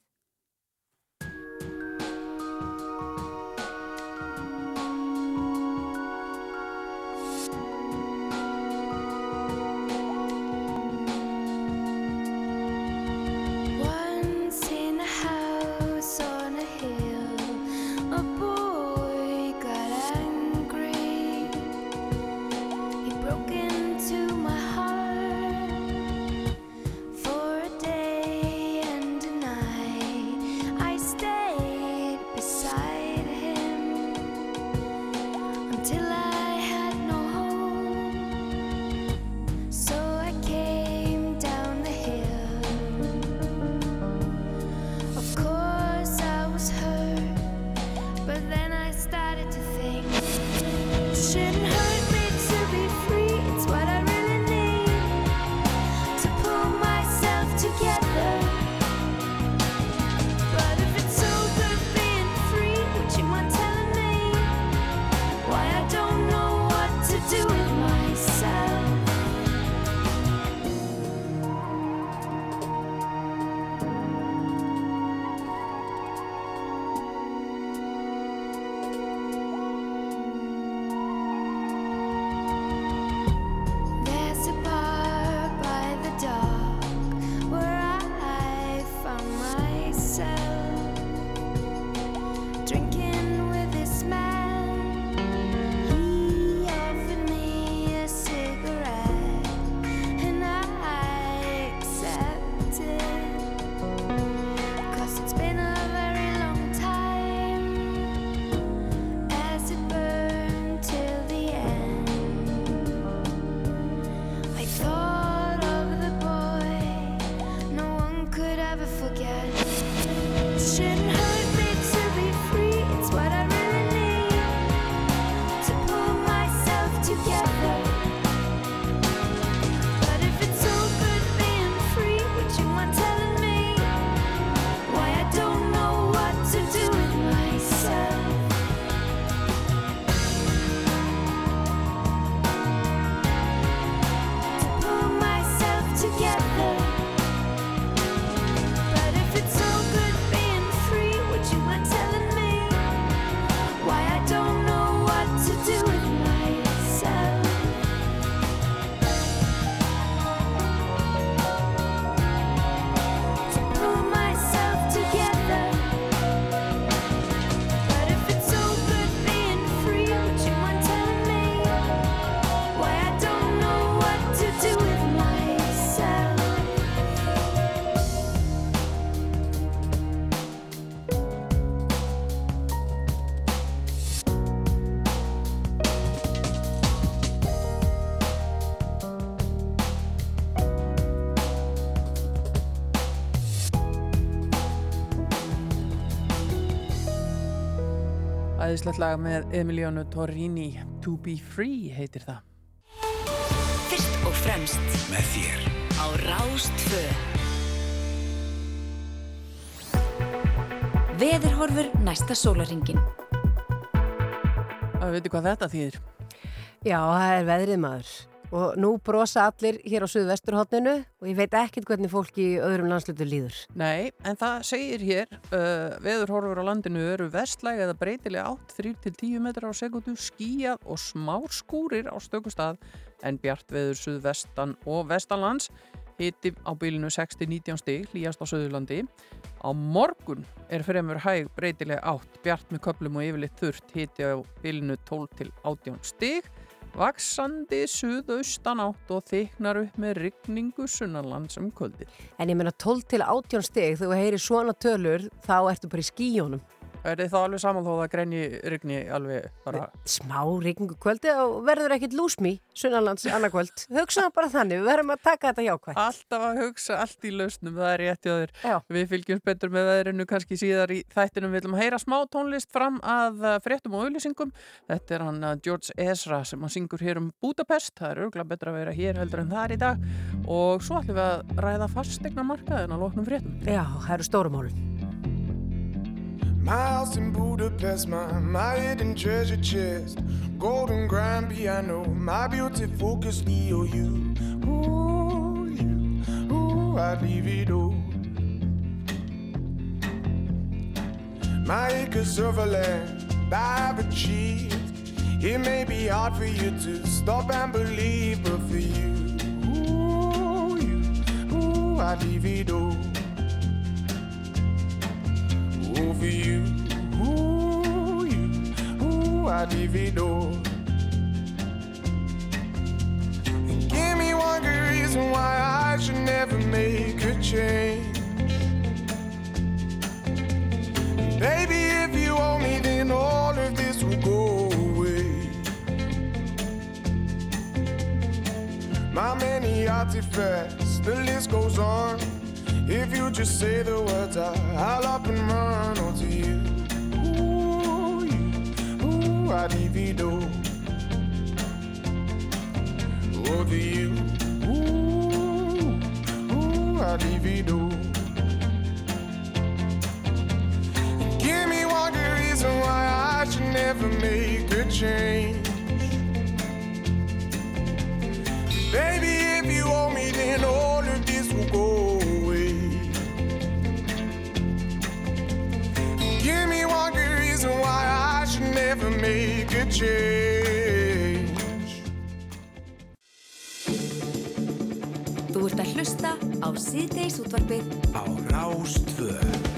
Æðislegt lag með Emiliano Torrini. To Be Free heitir það. Fyrst og fremst Með þér. á Rástvö Veðurhorfur næsta sólaringin Það veitir hvað þetta þýðir? Já, það er veðrið maður og nú brosa allir hér á suðvesturhóttinu og ég veit ekkert hvernig fólki í öðrum landslutu líður. Nei, en það segir hér uh, veðurhorfur á landinu eru vestlæg eða breytilega átt 3-10 metrar á sekundu skíjað og smá skúrir á stökustad en bjart veður suðvestan og vestanlands hiti á bylunu 6-19 stig hlýjast á Suðurlandi. Á morgun er fremur hæg breytilega átt bjart með köplum og yfirleitt þurft hiti á bylunu 12-18 stig vaksandi suðaustan átt og þyknar upp með rigningu sunnarlands um kvöldið. En ég meina 12 til 18 stig, þegar þú heyrir svona tölur, þá ertu bara í skíjónum. Er þá alveg saman þó að það grenji rigni alveg bara? Smá rigningu kvöldi og verður ekkit lúsmi sunnarlands annarkvöld. Hugsaðu bara þannig, við verðum að taka þetta jákvæmt. Alltaf að hugsa allt í lausnum, það er rétt í þér. Við fylgjumst betur með veðrinu kannski síðar í þættinum. Við viljum heyra smá tónlist fram að fréttum og auðlýsingum. Þetta er hann uh, George Ezra sem hann syngur hér um Budapest. Það er örgulega betra að vera hér heldur en það er í dag. Og svo ætlum við að ræða fastegna markaðin My house in Budapest, my, my hidden treasure chest, golden grand piano, my beauty focus EOU. Oh, ooh, you, ooh, I'd leave it all. My acres of land I've achieved. It may be hard for you to stop and believe, but for you, ooh, you, ooh, I'd leave it all. For you, ooh, you, ooh, it all. And give me one good reason why I should never make a change. Baby, if you owe me, then all of this will go away. My many artifacts, the list goes on. If you just say the words, I, I'll up and run onto you. Ooh, you, ooh, I divido. Over you, ooh, ooh, I divido. Give me one good reason why I should never make a change. Baby, if you owe me, then all of this will go reason why I should never make a change. Þú ert að hlusta á síðdeis útvarpið á Rástvö.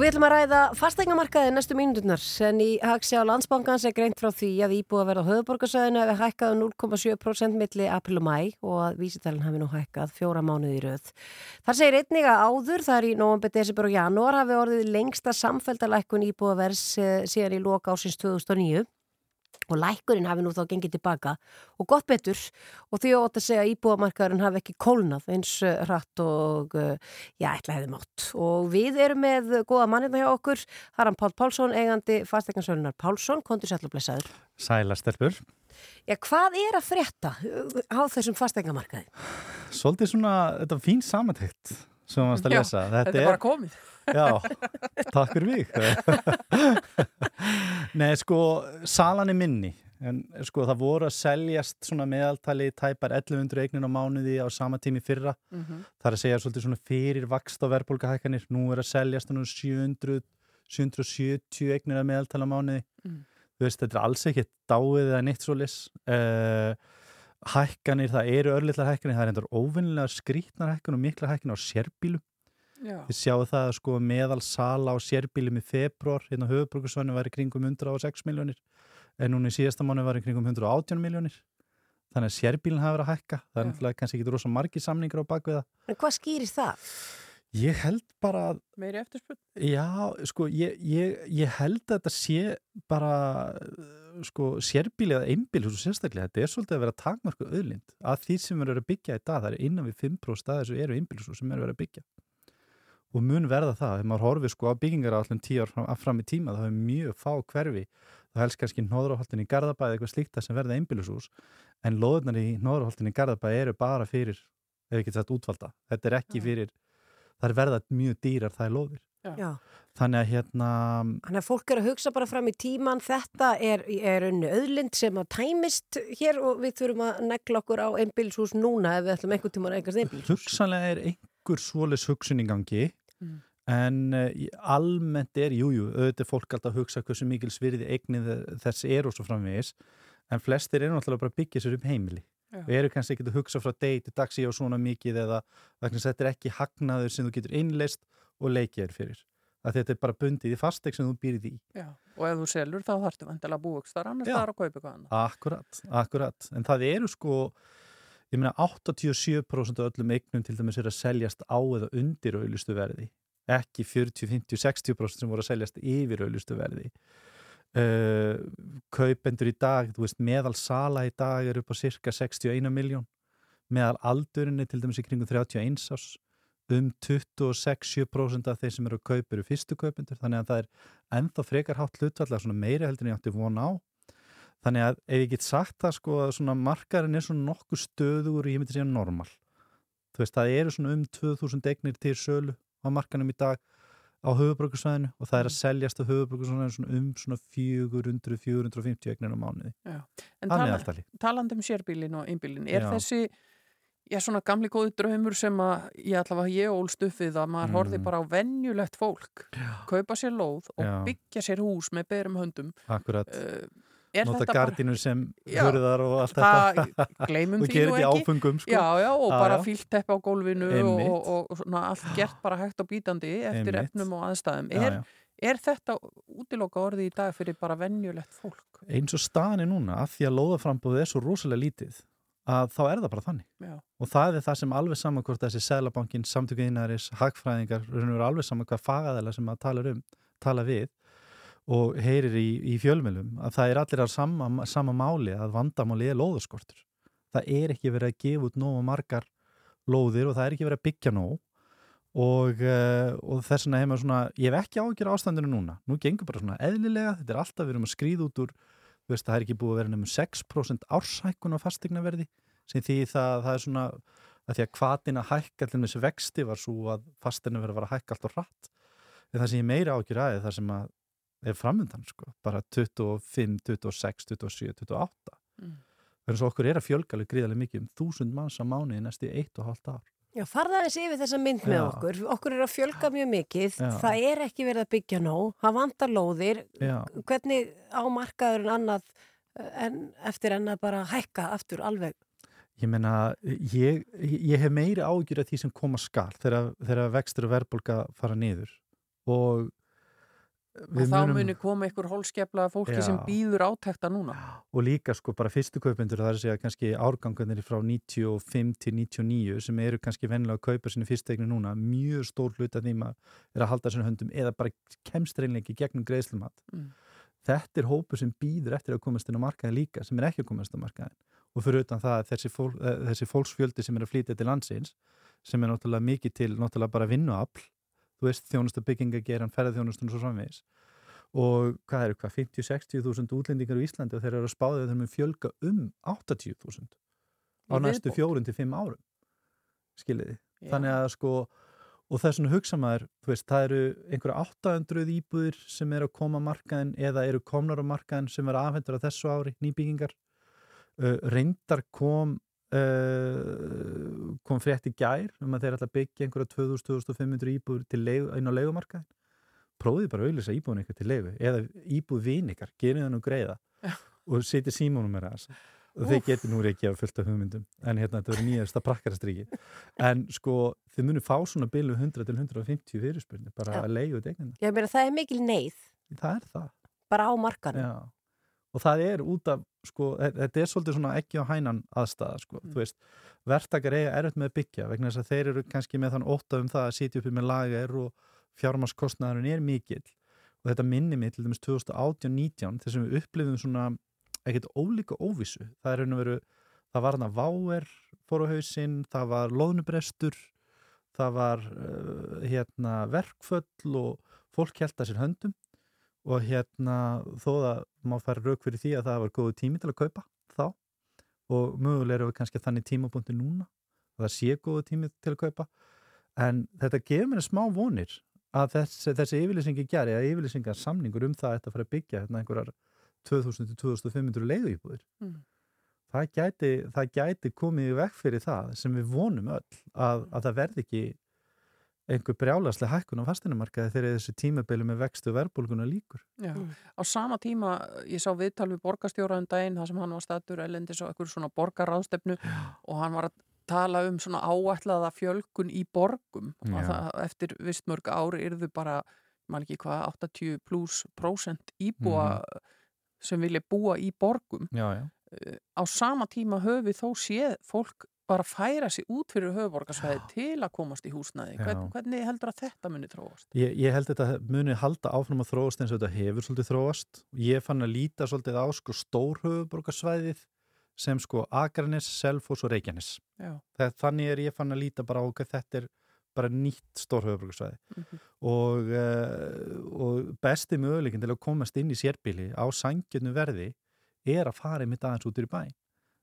Og við ætlum að ræða fastegnamarkaði næstu mínúturnar en í Hagsjá landsbankans er greint frá því að íbúið að verða á höfuborgarsæðinu hefur hækkað um 0,7% milli april og mæ og að vísitalinn hafi nú hækkað fjóra mánuði í röð. Þar segir einnig að áður, það er í november, desember og janúar hafi orðið lengsta samfældalækkun íbúið að verðs síðan í loka ásins 2009 og lækkurinn hafi nú þá gengið tilbaka og gott betur og því ótt að segja að íbúamarkaðurinn hafi ekki kólnað eins uh, hratt og uh, já, ætla hefði mátt og við erum með góða mannina hjá okkur Haran Pál Pálsson, eigandi fastegnarsölunar Pálsson, kontur sætla blessaður Sæla stelpur. Já, hvað er að frétta uh, á þessum fastegnamarkaði? Svolítið svona, þetta er fín samantækt sem maður að Já, lesa. þetta er bara komið. Já, takk fyrir mig. Nei, sko, salan er minni. En sko, það voru að seljast svona meðaltali tæpar 1100 eignin á mánuði á sama tími fyrra. Mhm. Það er að segja svolítið svona fyrir vakst á verðbólkahækkanir. Nú er að seljast nú 700, 770 eignir að meðaltala mánuði. Mm. Þú veist, þetta er alls ekki dáið eða neitt svo lis. Uh, hækkanir, það eru örlitlar hækkanir, það er endur óvinnilega skrítnar hækkanir og mikla hækkanir á sérbílum. Þið sjáu það að sko meðal sala á sérbílum í februar, hérna á höfuborgarsvæðinu var í kringum 106 miljónir, en núna í síðasta mánu var í kringum 118 miljónir. Þannig að sérbílinn hafa verið að hækka. Það er náttúrulega kannski ekki rosa margi samningur á bakvið það. En hvað skýrir það? Ég held bara að meiri eftirspurn? Já, sko, ég, ég, ég held að þetta sé bara, sko, sérbíli eða einbíli, svo sérstaklega, þetta er svolítið að vera takmarku auðlind að því sem erum að byggja í dag, það er innan við 5% staðir sem eru einbíli sem eru að byggja og mun verða það, þegar maður horfið sko á byggingar allum tíu ár fram, fram í tíma, það er mjög fá hverfi, það helst kannski nóðráholtin í Garðabæði eitthvað slíkt það sem verða einbílisús en loðunar í nóðráholtin í Garðabæði eru bara fyrir, ef ekki þetta útvalda. Þetta er ekki fyrir, það er verða mjög dýrar það er loðir Já. þannig að hérna Þannig að fólk er að hugsa bara fram í tíman, þetta er, er unni auðlind sem að tæmist hér og við þurfum að negla okkur á einbílshús núna ef við ætlum einhvern tíma að eignast einbílshús. hugsanlega er einhver svoleiðs hugsun í gangi Mm. en uh, almennt er, jújú, jú, auðvitað fólk alltaf að hugsa hversu mikil svirði eignið þess er og svo framvegis en flestir eru náttúrulega bara að byggja sér upp heimili Já. og eru kannski ekki að hugsa frá degi til dags í og svona mikið eða þess að þetta er ekki hagnaður sem þú getur innleist og leikið er fyrir að þetta er bara bundið í fastegn sem þú býrið í Já, og ef þú selur þá þarftu vantilega að búa ykkur þar annars þar að kaupa eitthvað annað. Akkurat, akkurat. En það eru sko, ég meina 87% af öllum eignum til dæmis er að seljast á eða undir auðlustu verði. Ekki 40, 50, 60% sem voru að seljast yfir auðlustu verði. Uh, kaupendur í dag, veist, meðal sala í dag er upp á cirka 61 miljón. Meðal aldurinni til dæmis í kringum 31 ás um 26-7% af þeir sem eru að kaupa eru fyrstu kaupendur, þannig að það er ennþá frekar hátt hlutvallega svona meiri heldur en ég átti von á þannig að ef ég get sagt það sko að svona markarinn er svona nokkuð stöður og ég myndi segja normal. Þú veist það eru svona um 2000 eignir til sölu á markanum í dag á höfubrökkusvæðinu og það er að seljast á höfubrökkusvæðinu svona um svona 400-450 eignir á mánuði. Já. En tala, talandi um sérbílin og einbílin, er Já. þessi já, svona gamli góði draumur sem að ég allavega ég ólst upp við að maður Mm. horfði bara á venjulegt fólk kaupa sér lóð og byggja sér hús með berum höndum akkurat. uh, er nota gardínur sem Já, hurðar og allt það- þetta gleymum og því gerir nú þetta í ekki. áfengum sko. já, já, og bara já. fílt teppi á gólfinu og, og, og, svona allt gert bara hægt og bítandi eftir Einmitt. efnum og aðstæðum er, er þetta útiloka orði í dag fyrir bara venjulegt fólk? eins og staðan er núna af því að lóðaframbúðið er svo rosalega lítið að þá er það bara þannig Já. og það er það sem alveg saman hvort þessi Sælabankin, samtökuðinaris, hagfræðingar alveg saman hvað fagaðela sem að tala um, tala við og heyrir í, í fjölmjölum að það er allir á sama, sama máli að vandamáli er lóðaskortur. Það er ekki verið að gefa út nógu margar lóðir og það er ekki verið að byggja nóg og, uh, og þess vegna hefur svona, ég hef ekki ágjör ástandinu núna, nú gengur bara svona eðlilega, þetta er alltaf við erum að skrýða út úr veist, það er ekki búið að vera nefnum 6% árshækkun á fastegnaverði sem því það, það er svona að því að hvatin að hækka allir með þessi vexti var svo að fastegnaverði var að hækka alltaf hratt. En það sem ég meira ágjör aðeins það sem að er framöndan sko, bara 25, 26, 27, 28 Mm. þannig að okkur er að fjölga alveg gríðarlega mikið um þúsund manns á næstu eitt og hálft ár Já, farða aðeins yfir þessa mynd með Já. okkur. Okkur er að fjölga mjög mikið. Já. Það er ekki verið að byggja nóg. Það vantar lóðir. Já. Hvernig á markaðurinn annað eh, en eftir en að bara hækka aftur alveg? Ég meina, ég, ég hef meiri ágjur af því sem koma skal þegar, þegar vextur og verðbólka fara niður og og þá muni koma einhver hólskefla fólki Já. sem býður átekta núna og líka sko bara fyrstu kaupendur það er að segja kannski árgangarnir frá 95 til 99 sem eru kannski vennilega að kaupa sinni fyrstegni núna mjög stór hlut af því maður er að halda sinni höndum eða bara kemst reynleiki gegnum greiðslumat Mm. þetta er hópu sem býður eftir að komast inn á markaðin líka sem er ekki að komast á markaðin og fyrir utan það að þessi, fól, þessi fólksfjöldi sem er að flytja til landsins sem er náttúrulega mikið til náttúrulega bara vinnuafl þú veist þjónustu byggingageran, ferðarþjónustun og svo framvegis. Og hvað eru hvað, 50-60 þúsund útlendingar í Íslandi og þeir eru að spáða þeir með fjölga um 80 þúsund á Í næstu fjórun til fimm árum skiljiði, Já. þannig að sko og það er svona hugsa maður, þú veist, það eru einhverja 800 íbúðir sem eru að koma markaðin eða eru komnar á markaðin sem eru afhendur á þessu ári, nýbyggingar. Uh, reyndar kom uh, kom frétt í gær um að þeir ætla að byggja einhverja 2000-2500 íbúður til leigu, inn á leigumarkaðin prófið bara að auðvisa íbúðin eitthvað til leigu eða íbúð vin ykkar, gerið það nú greiða og setja símónum með það og þeir getur nú ekki að fullt af hugmyndum. En hérna þetta verður nýjasta prakkarastríki en sko þið munum fá svona bilu 100 til 150 fyrirspurni bara Já. að leigu þetta meina það er mikil neyð. Það er það. Bara á markanum. Já. Og það er út af, sko, þe- þetta er svolítið svona ekki á hænan aðstæða, sko, þú veist. Verktakar eiga erfitt með að byggja vegna þess að þeir eru kannski með þann ótta um það að sitja uppi með lager og fjármarskostnaðurinn er mikill. Og þetta minni mig til dæmis 2018-19 þess að við upplifum svona ekkert ólíka óvissu, það er og veru það var hann að váer fór á hausinn, það var loðnubrestur það var uh, hérna verkföll og fólk held að sér höndum og hérna þó að má fara rauk fyrir því að það var góðu tími til að kaupa þá og mögulega eru við kannski þannig tímapunkti núna að það sé góðu tími til að kaupa en þetta gefur mér smá vonir að þessi, þessi yfirlýsingi geri að yfirlýsingar samningur um það að þetta fara að byggja hérna einhverjar 2000-2500 leiðuýbúðir Mm. það gæti, það gæti komið í vekk fyrir það sem við vonum öll að, að það verði ekki einhver brjálaslega hækkun á fastinumarkaði þegar þessu tímabili með vextu verðbólguna líkur. Já. Á sama tíma, ég sá viðtal við borgarstjóraðum daginn, það sem hann var statur elendis og eitthvað svona borgarráðstefnu og hann var að tala um svona áætlaða fjölgun í borgum og það, eftir vistmörg ári yrðu bara, maður ekki hvað 80 pluss prósent íbúa sem vilja búa í borgum Já, já. Eh, á sama tíma höfum við þó séð fólk bara færa sig út fyrir höfuborgarsvæði til að komast í húsnæði. Hvern, hvernig heldur að þetta muni tróast? Ég, ég held þetta muni halda áfram að þróast eins og þetta hefur svolítið þróast. Ég fann að líta svolítið á sko stórhöfuborgarsvæðið sem sko Akranes, Selfoss og Reykjanes. Það, þannig er ég fann að líta bara á hvað þetta er bara nýtt stórhöfuborgarsvæði Mhm. og, uh, og besti möguleikin til að komast inn í sérbíli á sangjörnu verði er að fara einmitt aðeins út í bæ.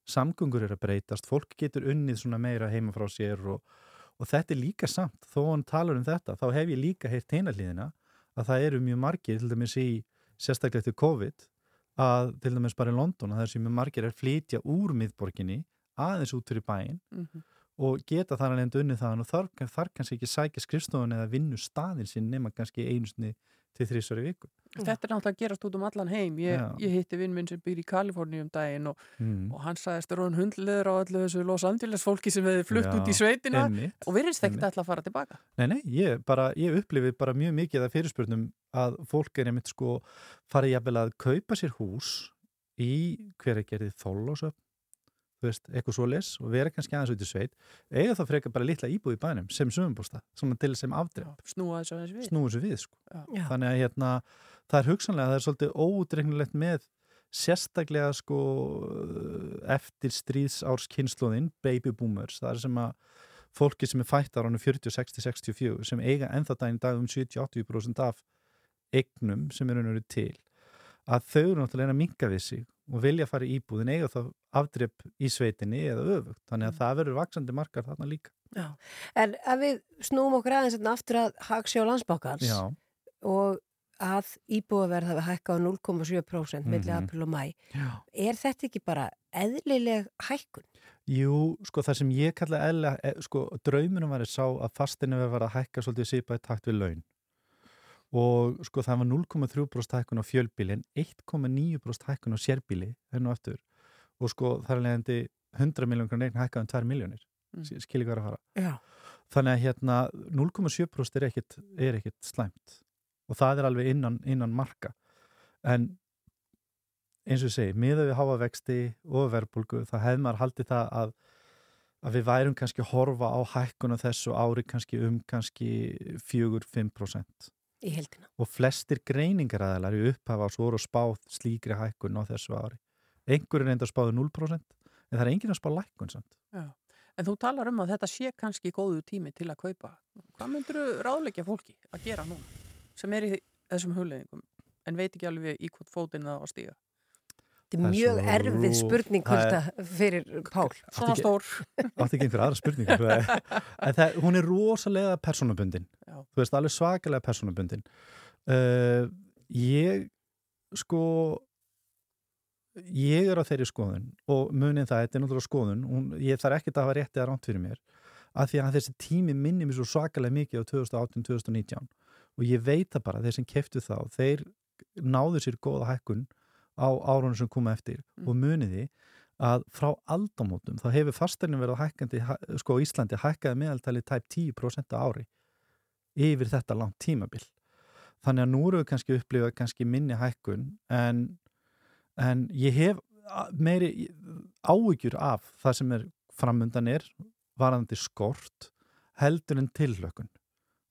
Samgöngur er að breytast, fólk getur unnið svona meira heima frá sér og, og þetta er líka samt, þó hann talar um þetta, þá hef ég líka heyrt hinalíðina að það eru mjög margir, til dæmis í sérstaklega eftir COVID, að til dæmis bara í London, að þessi mjög margir er flytja úr miðborginni aðeins út fyrir bæinn Mhm. og geta þar alveg unnið þaðan og þar, þar kannski ekki sækja skrifstofun eða vinnu staðin sinn nema kannski einu sinni til þrísvar í viku. Þetta er náttúrulega að gerast út um allan heim. Ég, ég hitti vinn minn sem býr í Kaliforníu um daginn og, Mm. og hann sagðist róðan hundleður á allu þessu Los Angeles fólki sem hefði flutt Já, út í sveitina einmitt, og virðist ekkert alltaf að fara tilbaka. Nei, nei, ég, bara, ég upplifi bara mjög mikið af fyrirspurnum að fólk er einmitt sko farið jafnvel að kaupa sér hús í hver að gerði þóllósöp þú veist, eitthvað svo les og vera kannski aðeins út í sveit eiga þá frekar bara litla íbúð í bænum sem sömumbústa, svona til sem afdrepp Snúa þessu við. snúið sér við sko. Þannig að hérna, það er hugsanlega það er svolítið ódregnulegt með sérstaklega sko eftir stríðsárs kynnslóðin baby boomers, það er sem að fólki sem er fætt á ránu 40, 60, 64 sem eiga ennþá daginn í dag um 70-80% af eignum sem eru nörðu til að þau eru náttúrulega að minka við sig og vilja fara í íbúðin eiga þá afdrepp í sveitinni eða öfugt þannig að það verður vaksandi markar þarna líka Já. En ef við snúum okkur aðeins hérna aftur að Hagsjá landsbákans Já. og að íbúaverð hafi hækkað á 0,7% milli Mhm. april og mæ, Já. er þetta ekki bara eðlileg hækkun? Jú, sko það sem ég kalla eðla, e, sko draumunum var að sá að fastinu var að hækka svolítið sýpa í takt við laun og sko það var 0,3% hækkun á fjölbílin 1,9% hækkun á sérbíli hennu aftur og sko það er leiðandi 100 miljónir neginn hækkað um 2 miljónir Mm. mm. skilji hvað að fara Já. þannig að hérna 0,7% er ekkit, er ekkit slæmt og það er alveg innan, innan marka en eins og ég segi, miðað við háa vexti og verðbólgu, það hefði maður haldið það að, að við værum kannski að horfa á hækkuna þessu ári kannski um kannski 4-5% Í heldina. og flestir greiningaræðalar í upphafa svo voru að spá slíkri hækkun á þessu ári. Einhverjum reynda að spáðu 0% en það er enginn að spá lækkun samt. Já. En þú talar um að þetta sé kannski góðu tími til að kaupa. Hvað myndur þú ráðleggja fólki að gera núna sem er í þessum hugleðingum en veit ekki alveg í hvort fótinn það á að stíga? Þetta er mjög svo erfið spurning fyrir Pál. Svona stór. átti ekki einhver aðra spurningu en það, hún er rosalega persónabundin Já. þú veist, alveg svakalega persónabundin uh, ég sko ég er á þeirri skoðun og munið það, þetta er náttúrulega skoðun hún, ég þarf ekki að hafa rétti að ránt fyrir mér af því að þessi tími minni mér svo svakalega mikið á 2018-2019 og ég veit það bara, þeir sem keftu þá þeir náðu sér góða hækkun á árunum sem koma eftir Mm. og muniði að frá aldamótum þá hefur fastegnin verið hækkandi hæ- sko Íslandi hækkaði meðaltali tæp 10% á ári yfir þetta langt tímabil. Þannig að nú eru við kannski upplifað kannski minni hækkun en, en ég hef meiri áhyggjur af það sem er framundan er varandi skort heldur en tillökun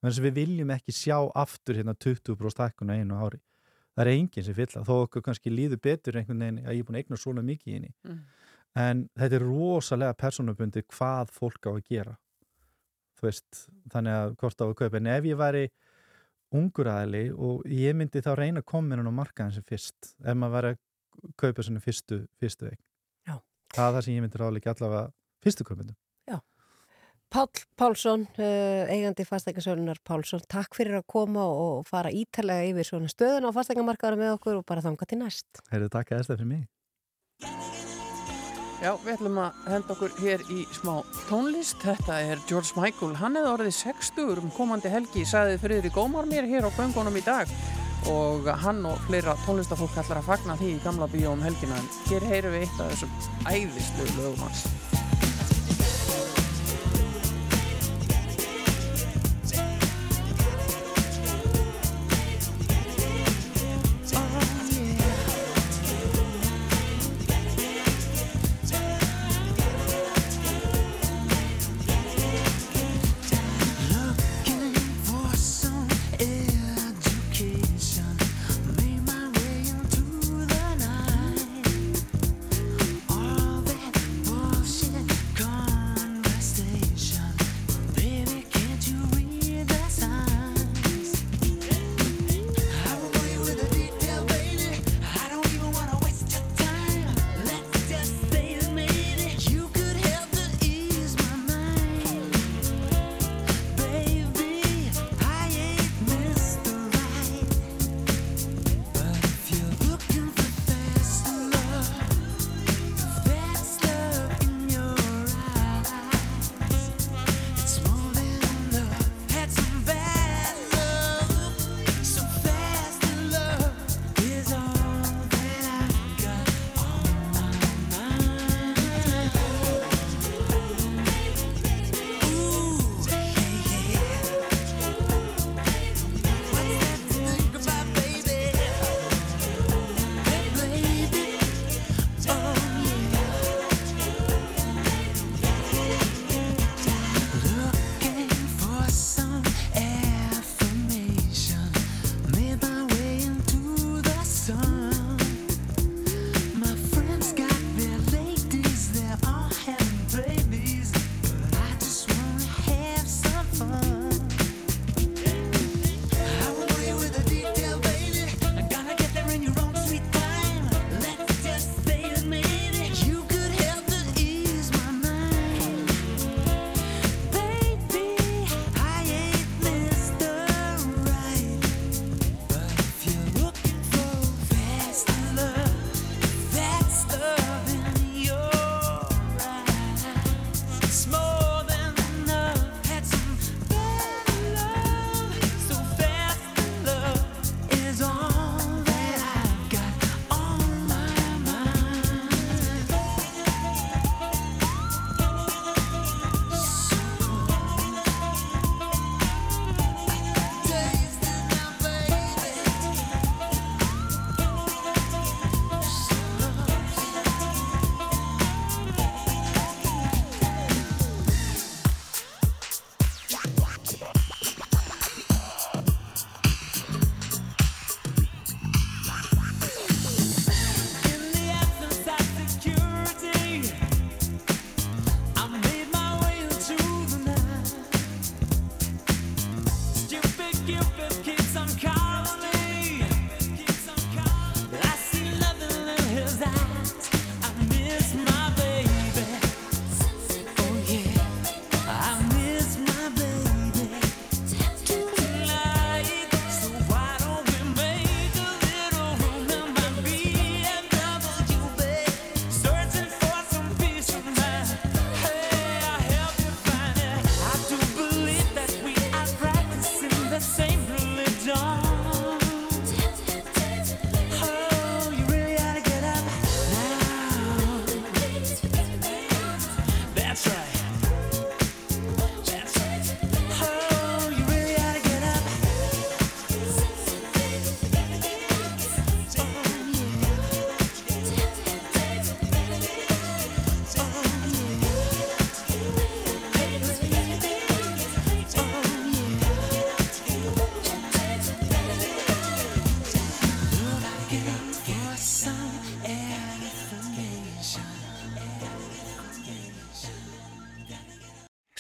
þannig að við viljum ekki sjá aftur hérna 20% hækkun á einu ári það er enginn sem fylla, þó okkur kannski líður betur einhvern veginn að ég er búin að eigna svona mikið í henni. Mm. en þetta er rosalega persónubundi hvað fólk á að gera. Veist, þannig að hvort á að kaupa. En ef ég væri ungur aðli og ég myndi þá reyna að koma inn á markaðin sem fyrst ef maður væri að kaupa svona fyrstu, fyrstu Já. það er það sem ég myndi ráðleika allavega fyrstu kaupindum Páll Pálsson, uh, eigandi fastegnarsölunar Pálsson, takk fyrir að koma og fara ítalega yfir svona stöðun á fastegnamarkaðar með okkur og bara þanga til næst. Heyrðu, takk að þetta fyrir mig Já, við ætlum að henda okkur hér í smá tónlist. Þetta er George Michael. Hann hefði orðið 60 um komandi helgi, sagði Friðri Gómar mér hér á göngunum í dag. Og hann og fleira tónlistafólk ætlar að fagna því í gamla bíó um helgina. En hér heyrum við eitt af þessum æðislu lögum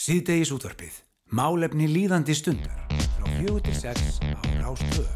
Síðdegis útvarpið. Málefni líðandi stundar. Frá fjögur til sex á Rástvö.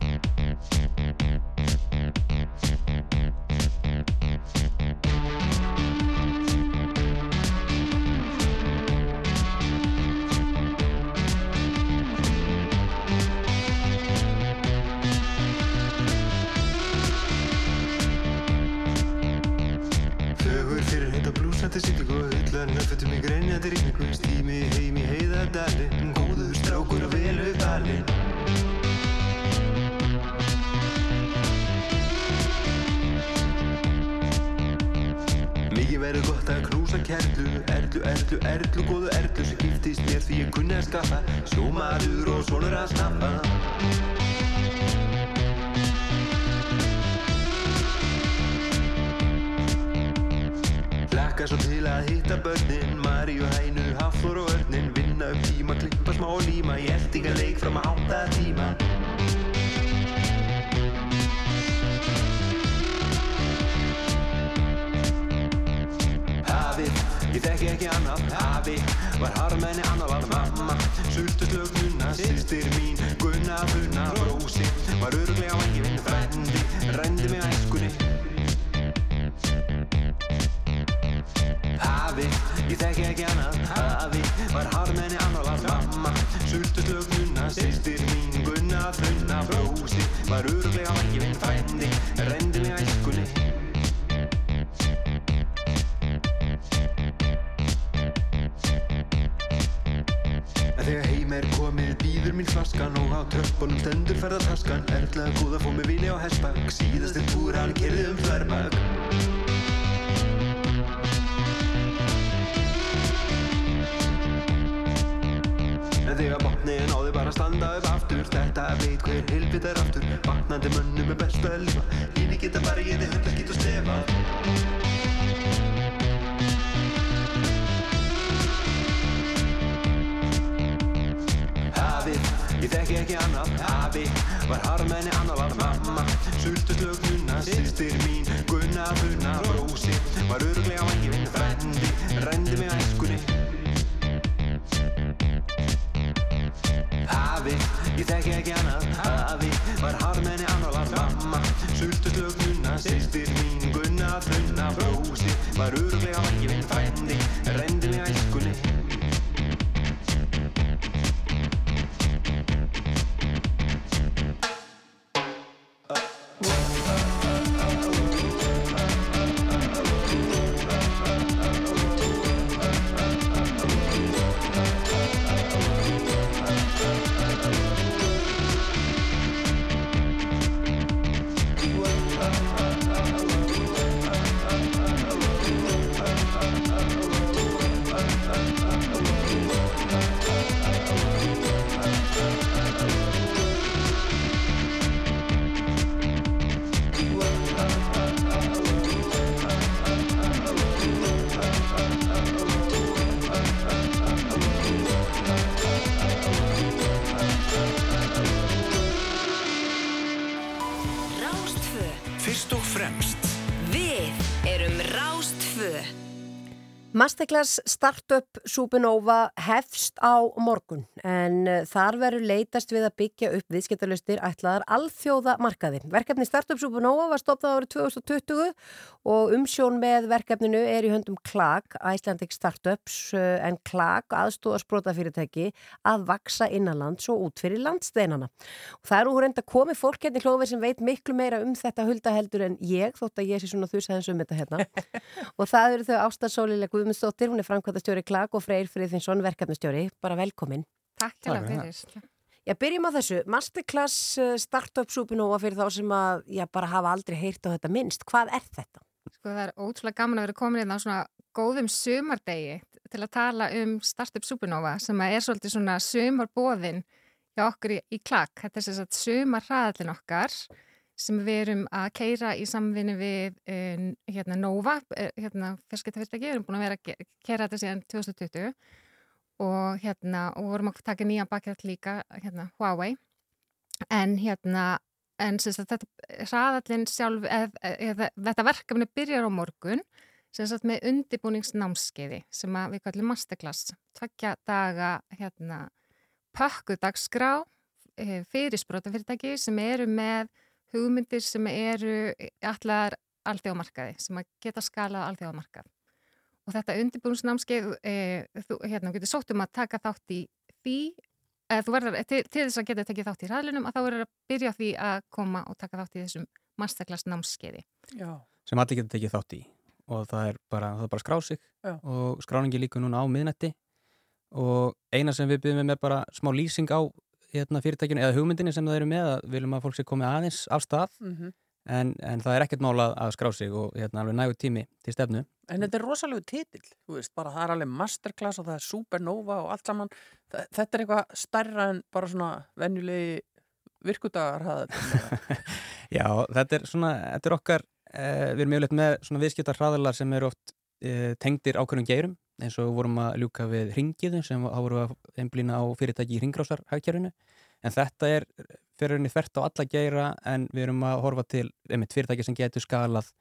Masterclass Startup Supernova hefst á morgun en uh, þar verður leitast við að byggja upp viðskiptalustir ætlaðar alþjóða markaði. Verkefni Startup Supernova var stopnað árið 2020 og umsjón með verkefninu er í höndum KLAG, Icelandic Startups uh, en KLAG aðstóða sprótafyrirtæki að vaksa innanlands og út fyrir landsteinana. Og það er nú reynda komið fólk hérna í klófið sem veit miklu meira um þetta huldaheldur en ég þótt að ég sé svona þusaðins um þetta hérna. og það eru þau Ástasólileg Guðmundsdóttir, hún er framkvæmtastjóri KLAG og Freyr Friðinsson verkefnastjóri. Bara velkomin. Takk til að fyrir. Já, byrjum á þessu. Masterclass uh, Startup Supernova fyrir þá sem að já, bara hafa aldrei heyrt á þetta minnst. Hvað er þetta? Sko það er ótrúlega gaman að vera komin inn á svona góðum sumardegi til að tala um Startup Supernova sem er svolítið svona sumarbóðin hjá okkur í, í klakk. Þetta er sem sagt sumarhraðallin okkar sem við erum að keira í samvinni við uh, hérna Nova, uh, hérna fyrskiptafyrirtæki, við erum búin að vera að keira þetta síðan 2020 og hérna, og vorum að taka nýja bakkjart líka, hérna, Huawei. En hérna en sem sagt þetta hraðallin sjálf eð, eð, þetta verkefni byrjar á morgun sem sagt með undibúningsnámskeiði sem að við kallum masterclass, tveggja daga hérna pökkuð dagskrá eh, fyrir sprótafyrirtæki sem eru með hugmyndir sem eru allar alþjóðamarkaði sem að geta skalað alþjóðamarkað. Og þetta undirbúinsnámskeið e, þú hérna, getur sótt um að taka þátt í því eða þú verður, til, til þess að geta tekið þátt í ræðlunum að þá verður að byrja því að koma og taka þátt í þessum masterclass námskeiði Já. sem allir getur tekið þátt í. Og það er bara, það er bara að skrá sig. Já. og skráningi líka núna á miðnætti. Og eina sem við byrjum með er bara smá lýsing á hérna, fyrirtækjunu eða hugmyndinni sem það eru með að viljum að fólk sé komið aðeins af stað Mhm. en, en það er ekkert mála að skrá sig og hérna, alveg nægu tími til stefnu En þetta er rosalegu titill, þú veist, bara það er alveg masterclass og það er supernova og allt saman. Þa- Þetta er eitthvað stærra en bara svona venjulegi virkudagar Já, þetta er svona, þetta er okkar eh, við erum yfirleitt með svona viðskiptar hraðalar sem eru oft eh, tengdir ákveðnum geirum eins og við vorum að ljúka við ringiðu sem við að einblýna á fyrirtæki í ringrásar hagkjörinu en þetta er fyrir henni þvert á alla geira en við erum að horfa til einmitt fyrirtæki sem getur skalað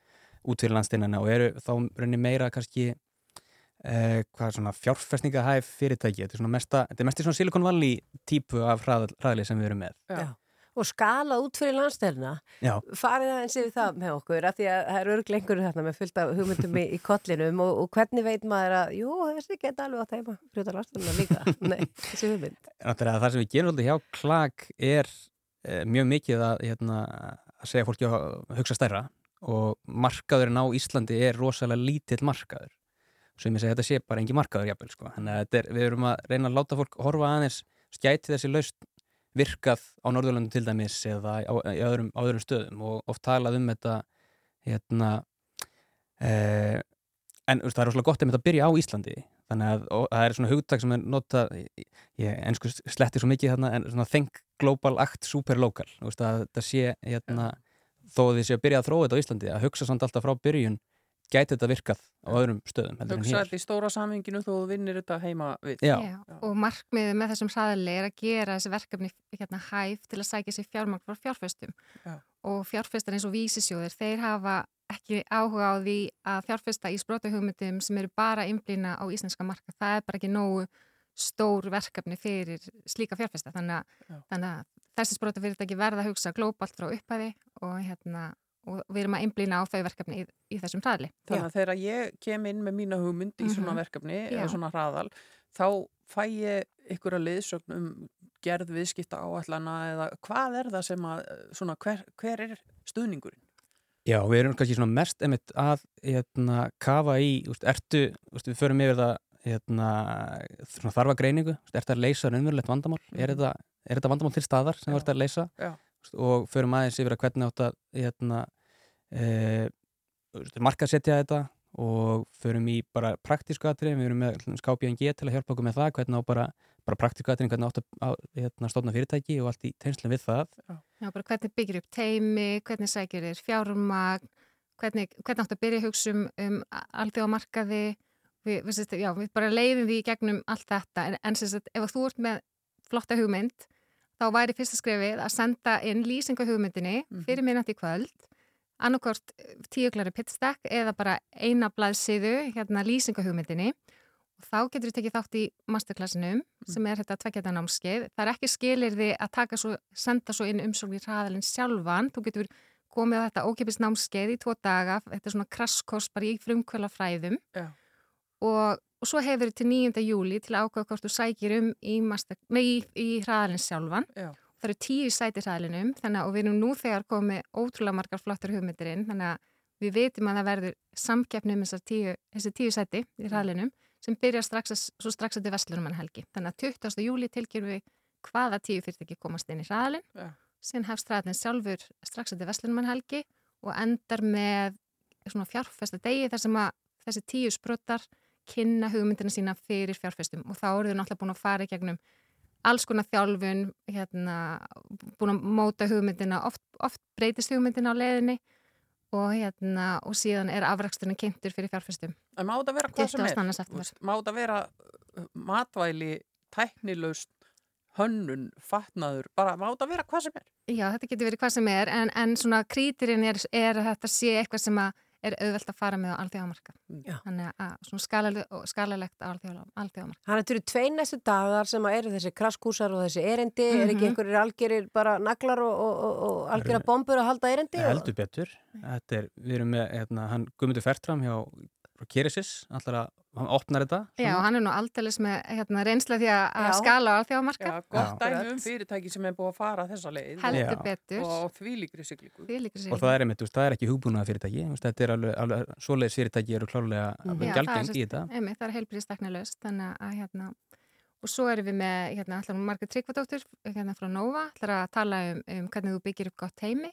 út fyrir landstinnana og eru þá rauninni meira kannski eh, hvað er svona fjárfestningahæf fyrirtæki, þetta er svona mesta þetta er mest í svona Silicon Valley típu af hraðli sem við erum með. Já. Og skala út fyrir landstælna. Já. Farið aðeins yfir það með okkur af því að það er örglengur þarna með fullt af hugmyndum í, í kollinum og, og hvernig veit maður að, jú, þessi geta alveg á þeima fyrir landstælna líka. Nei, þessi hugmynd. Náttúrulega það sem við gerum svolítið hjá klag er e, mjög mikið að, hérna, að segja fólki að hugsa stærra og markaðurinn á Íslandi er rosalega lítill markaður sem ég segi þetta sé bara engi markaður jafnvel sko. þannig að er, við erum að reyna að láta fólk horfa aðeins skæti þessi laust virkað á Norðurlöndum til dæmis eða á, í öðrum, á öðrum stöðum og oft talað um þetta hérna eh, en það er rosalega gott að byrja á Íslandi. Þannig að það er svona hugtak sem er nota ég ennsku sletti svo mikið þarna en svona think global act super local. Þú veist að þetta sé hérna, þó að þið sé að byrja að þróa þetta á Íslandi að hugsa samt alltaf frá byrjun gæti þetta virkað á öðrum stöðum heldur en hér. þetta í stóra saminginu þó þú vinnir þetta heima við. Já. Og markmiðið með þessum hraðali er að gera þessi verkefni hérna, hæf til að sækja sér fjármagn frá fjárfestum. Já. Og fjárfestar eins og vísisjóðir, þeir hafa ekki áhuga á því að fjárfesta í sprótahugmyndum sem eru bara innblýna á íslenska marka. Það er bara ekki nógu stór verkefni fyrir slíka fjárfesta. Þannig að, þannig að þessi sprótafyrirtæki verða að hugsa glóbalt frá upphæði og, hérna, og við erum að innblýna á þau verkefni í, í þessum hraðli. Þannig að þegar ég kem inn með mína hugmynd í svona Mhm. verkefni Já. eða svona hraðal, þá fæ ég ykkur að liðsögn um gerð viðskipta áallana eða hvað er það sem að, svona, hver, hver er stuðningurinn? Já, við erum kannski svona mest emitt að hérna, kafa í, úst, ertu, úst, við förum yfir það hérna, svona þarfa greiningu, ertu að leysa raunverulegt vandamál, er, þetta, er þetta vandamál til staðar sem þú ert að leysa Já. Og förum aðeins yfir að hvernig átt að hérna, e, markasetja þetta og förum í bara praktísku atriðin, við erum með skápjöngi til að hjálpa okkur með það, hvernig á bara, bara praktísku atriðin, hvernig átt að hérna, stofna fyrirtæki og allt í tengslu við það. Já, bara hvernig byggir upp teimi, hvernig sækir þér fjármagn, hvernig, hvernig átt að byrja hugsa um, um alþjóðamarkaði, við, við, við bara leiðum því gegnum allt þetta, en, en sem sagt, ef þú ert með flotta hugmynd, þá væri fyrsta skrefið að senda inn lýsingu hugmyndinni fyrir minnandi kvöld, annarkort tíuklari pitstack eða bara eina blaðsíðu, hérna lýsingu hugmyndinni og þá getur við tekið þátt í masterclassinum sem er þetta tveggjata námskeið. Það er ekki skilirði að taka svo, senda svo inn umsóknir hraðalinn sjálfan. Þú getur komið á þetta ókipis námskeið í tvo daga. Þetta er svona krasskors bara í frumkvöla fræðum. Já. Og, og svo hefur við til 9. júli til að ákvæða hvort þú sækir um í, í, í hraðalinn sjálfan. Já. Það eru tíu sæti hraðalinnum þannig að og við erum nú þegar komið ótrúlega margar flottur hugmyndir inn þannig að við veitum að það verður samkeppni um tíu, þessi tíu sæti í hraðalinnum sem byrjar strax, að, svo strax að til Vestlunum helgi. Þannig að 20. júli tilkjörum við hvaða tíu fyrirtæki komast inn í hraðalinn. Já. Síðan hefst hraðalinn sjálfur strax að til Vestlunum helgi og endar með svona fjárfesta degi þar sem að þessi tíu spruttar kynna hugmyndina sína fyrir fjárfestum og þá eru þau náttúrulega búin að fara í gegnum alls konar þjálfun, hérna, búin að móta hugmyndina, oft, oft breytist hugmyndina á leiðinni og, hérna, og síðan er afraksturinn kynntur fyrir fjárfestum. En má þetta vera hvað sem 22. er? Má þetta vera uh, matvæli, tæknilaust, hönnun, fatnaður, bara má þetta vera hvað sem er? Já, þetta getur verið hvað sem er, en, en svona krítirinn er, er að þetta sé eitthvað sem að er auðvelt að fara með á alþjóðamarka. Já. Þannig að svona skalalegt, á alþjóðamarka. Þannig að þetta eru tvei næstu dagar sem að eru þessi kraskúsar og þessi erindi, er ekki Mhm. einhverjir algjörir bara naglar og, og, og, og algjöra bombur að halda erindi? og- heldur betur þetta er, við erum með hérna, hann Guðmundur Fertram hjá Kerisis allar að, hann opnar þetta Já, og hann er nú aldeilis með hérna, reynsla því að Já. skala á alþjóðamarka. Já, gott dæmi um fyrirtæki sem er búið að fara þessa leið. Heldur Já. betur. og þvílíkri siglingu. Þvílíkri og það er einmitt, það er ekki hugbúnaða fyrirtæki þetta er alveg, alveg svoleiðis fyrirtæki eru klárlega Já, alveg það er gjaldgeng sem í þetta. Einmitt, það er að hérna og svo erum við með hérna allar Margrét Tryggvadóttur hérna frá Nova, allar að tala um, um hvernig þú byggir upp gott heimi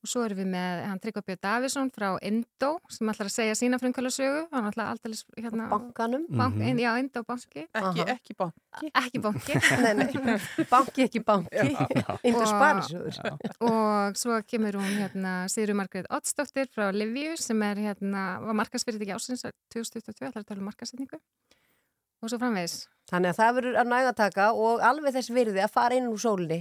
og svo erum við með hann Tryggva Björn Davísson frá Indo sem allar að segja sína frumkvælusögu hann allar aldrei hérna Bankanum? bank, Mhm. Já, Indo banki. Ekki, ekki banki. Ekki banki. Nei, nei, banki ekki banki. Indur sparisjóður. Og svo kemur hún hérna Sigur Margrét Oddsdóttir frá Liviu sem er hérna, var markasfyrirtæki ásins 2022, allar að tala um markasetningu og svo framvegis. Þannig að það verður að nægataka og alveg þess virði að fara inn úr sólinni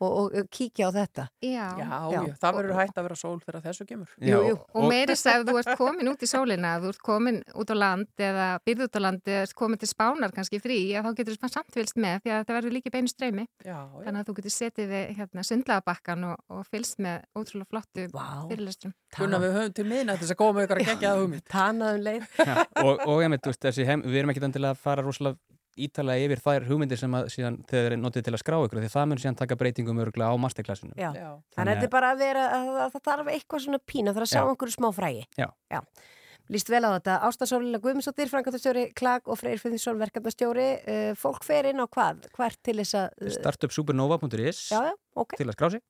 og, og, og kíkja á þetta. Já, Já, já, það verður hægt að vera sól þegar þessu kemur Já, jú. og meiri segð þú ert komin út í sólina þú ert komin út á land eða byrð út á land eða ert komin til spánar kannski frí að þá getur þú samt fylgst með því að þetta verður líki beinu streymi já, já. þannig að þú getur setið við hérna, sundlagabakkan og, og fylgst með ótrúlega flottu Vá. fyrirlestrum Gunnar við höfum til miðna þess að koma ykkur að gegja það hugmynd Tanaðum leið. Já, og, og einmitt, þú veist, þessi heim, við erum ekki að ítalega yfir þær hugmyndir sem að síðan þegar er notið til að skrá ykkur því það mun síðan taka breytingum örgulega á masterclassinu Já. Já. Þannig að þetta er bara að vera, að, að það þarf eitthvað svona pína, það þarf að sjá Já. einhverju smá frægi. Já. Já. Lýst vel á þetta. Ástasólina Guðmundsdóttir, frangatastjóri, Klag og Freyr Finnsson, verkefnastjóri. Uh, fólk fer inn á hvað? Hvert til þess að... Uh, startupsupernova.is já, já, ok, til að skrá sig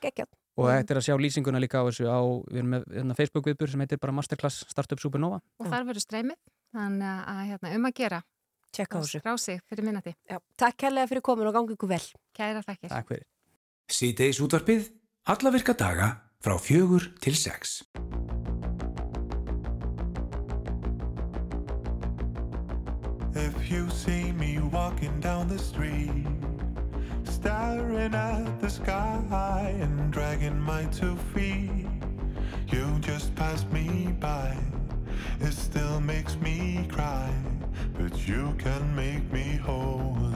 geggjart. og þetta er að sjá lýsinguna líka á þessu á, við erum með hérna, Facebook viðbur sem heitir bara Masterclass Startup Supernova og þar verður streymið þannig að hérna, um að gera Tjekka á þessu. skrá sig fyrir minnati Já. Takk kærlega fyrir komin og gangi ykkur vel. Kæra þakkir Takk fyrir Síðdeis útvarpið, alla virka daga frá fjögur til sex. If you see me walking down the street, staring at the sky and dragging my two feet, you just pass me by. It still makes me cry, but you can make me whole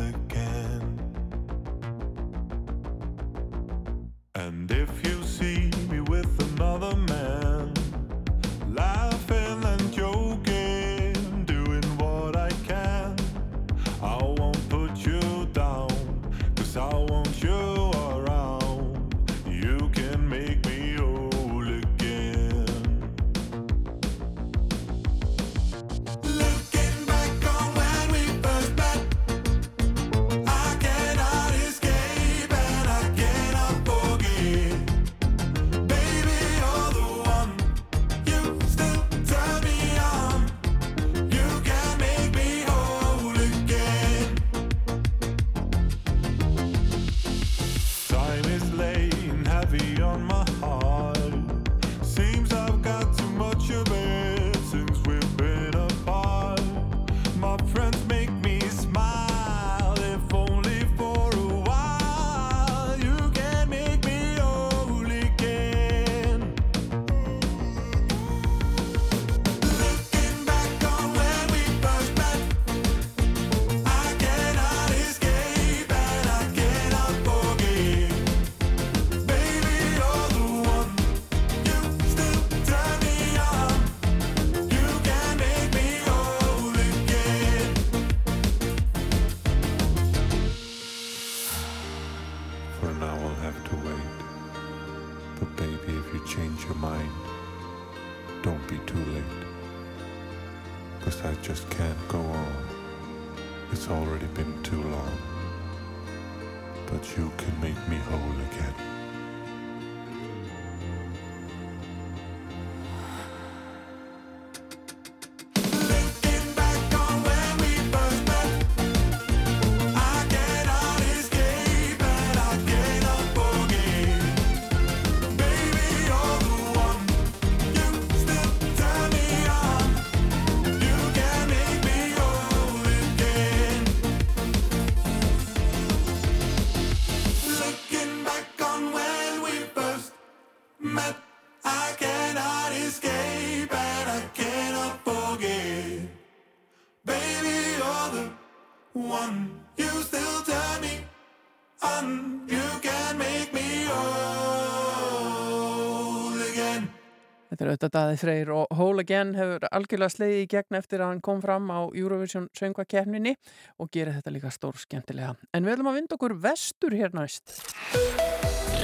auðvitað Daði Freyr og Hole Again hefur algjörlega sleiði í gegn eftir að hann kom fram á Eurovision söngvakefninni og gerir þetta líka stór skemmtilega. En við ætlum að vinda okkur vestur hér næst.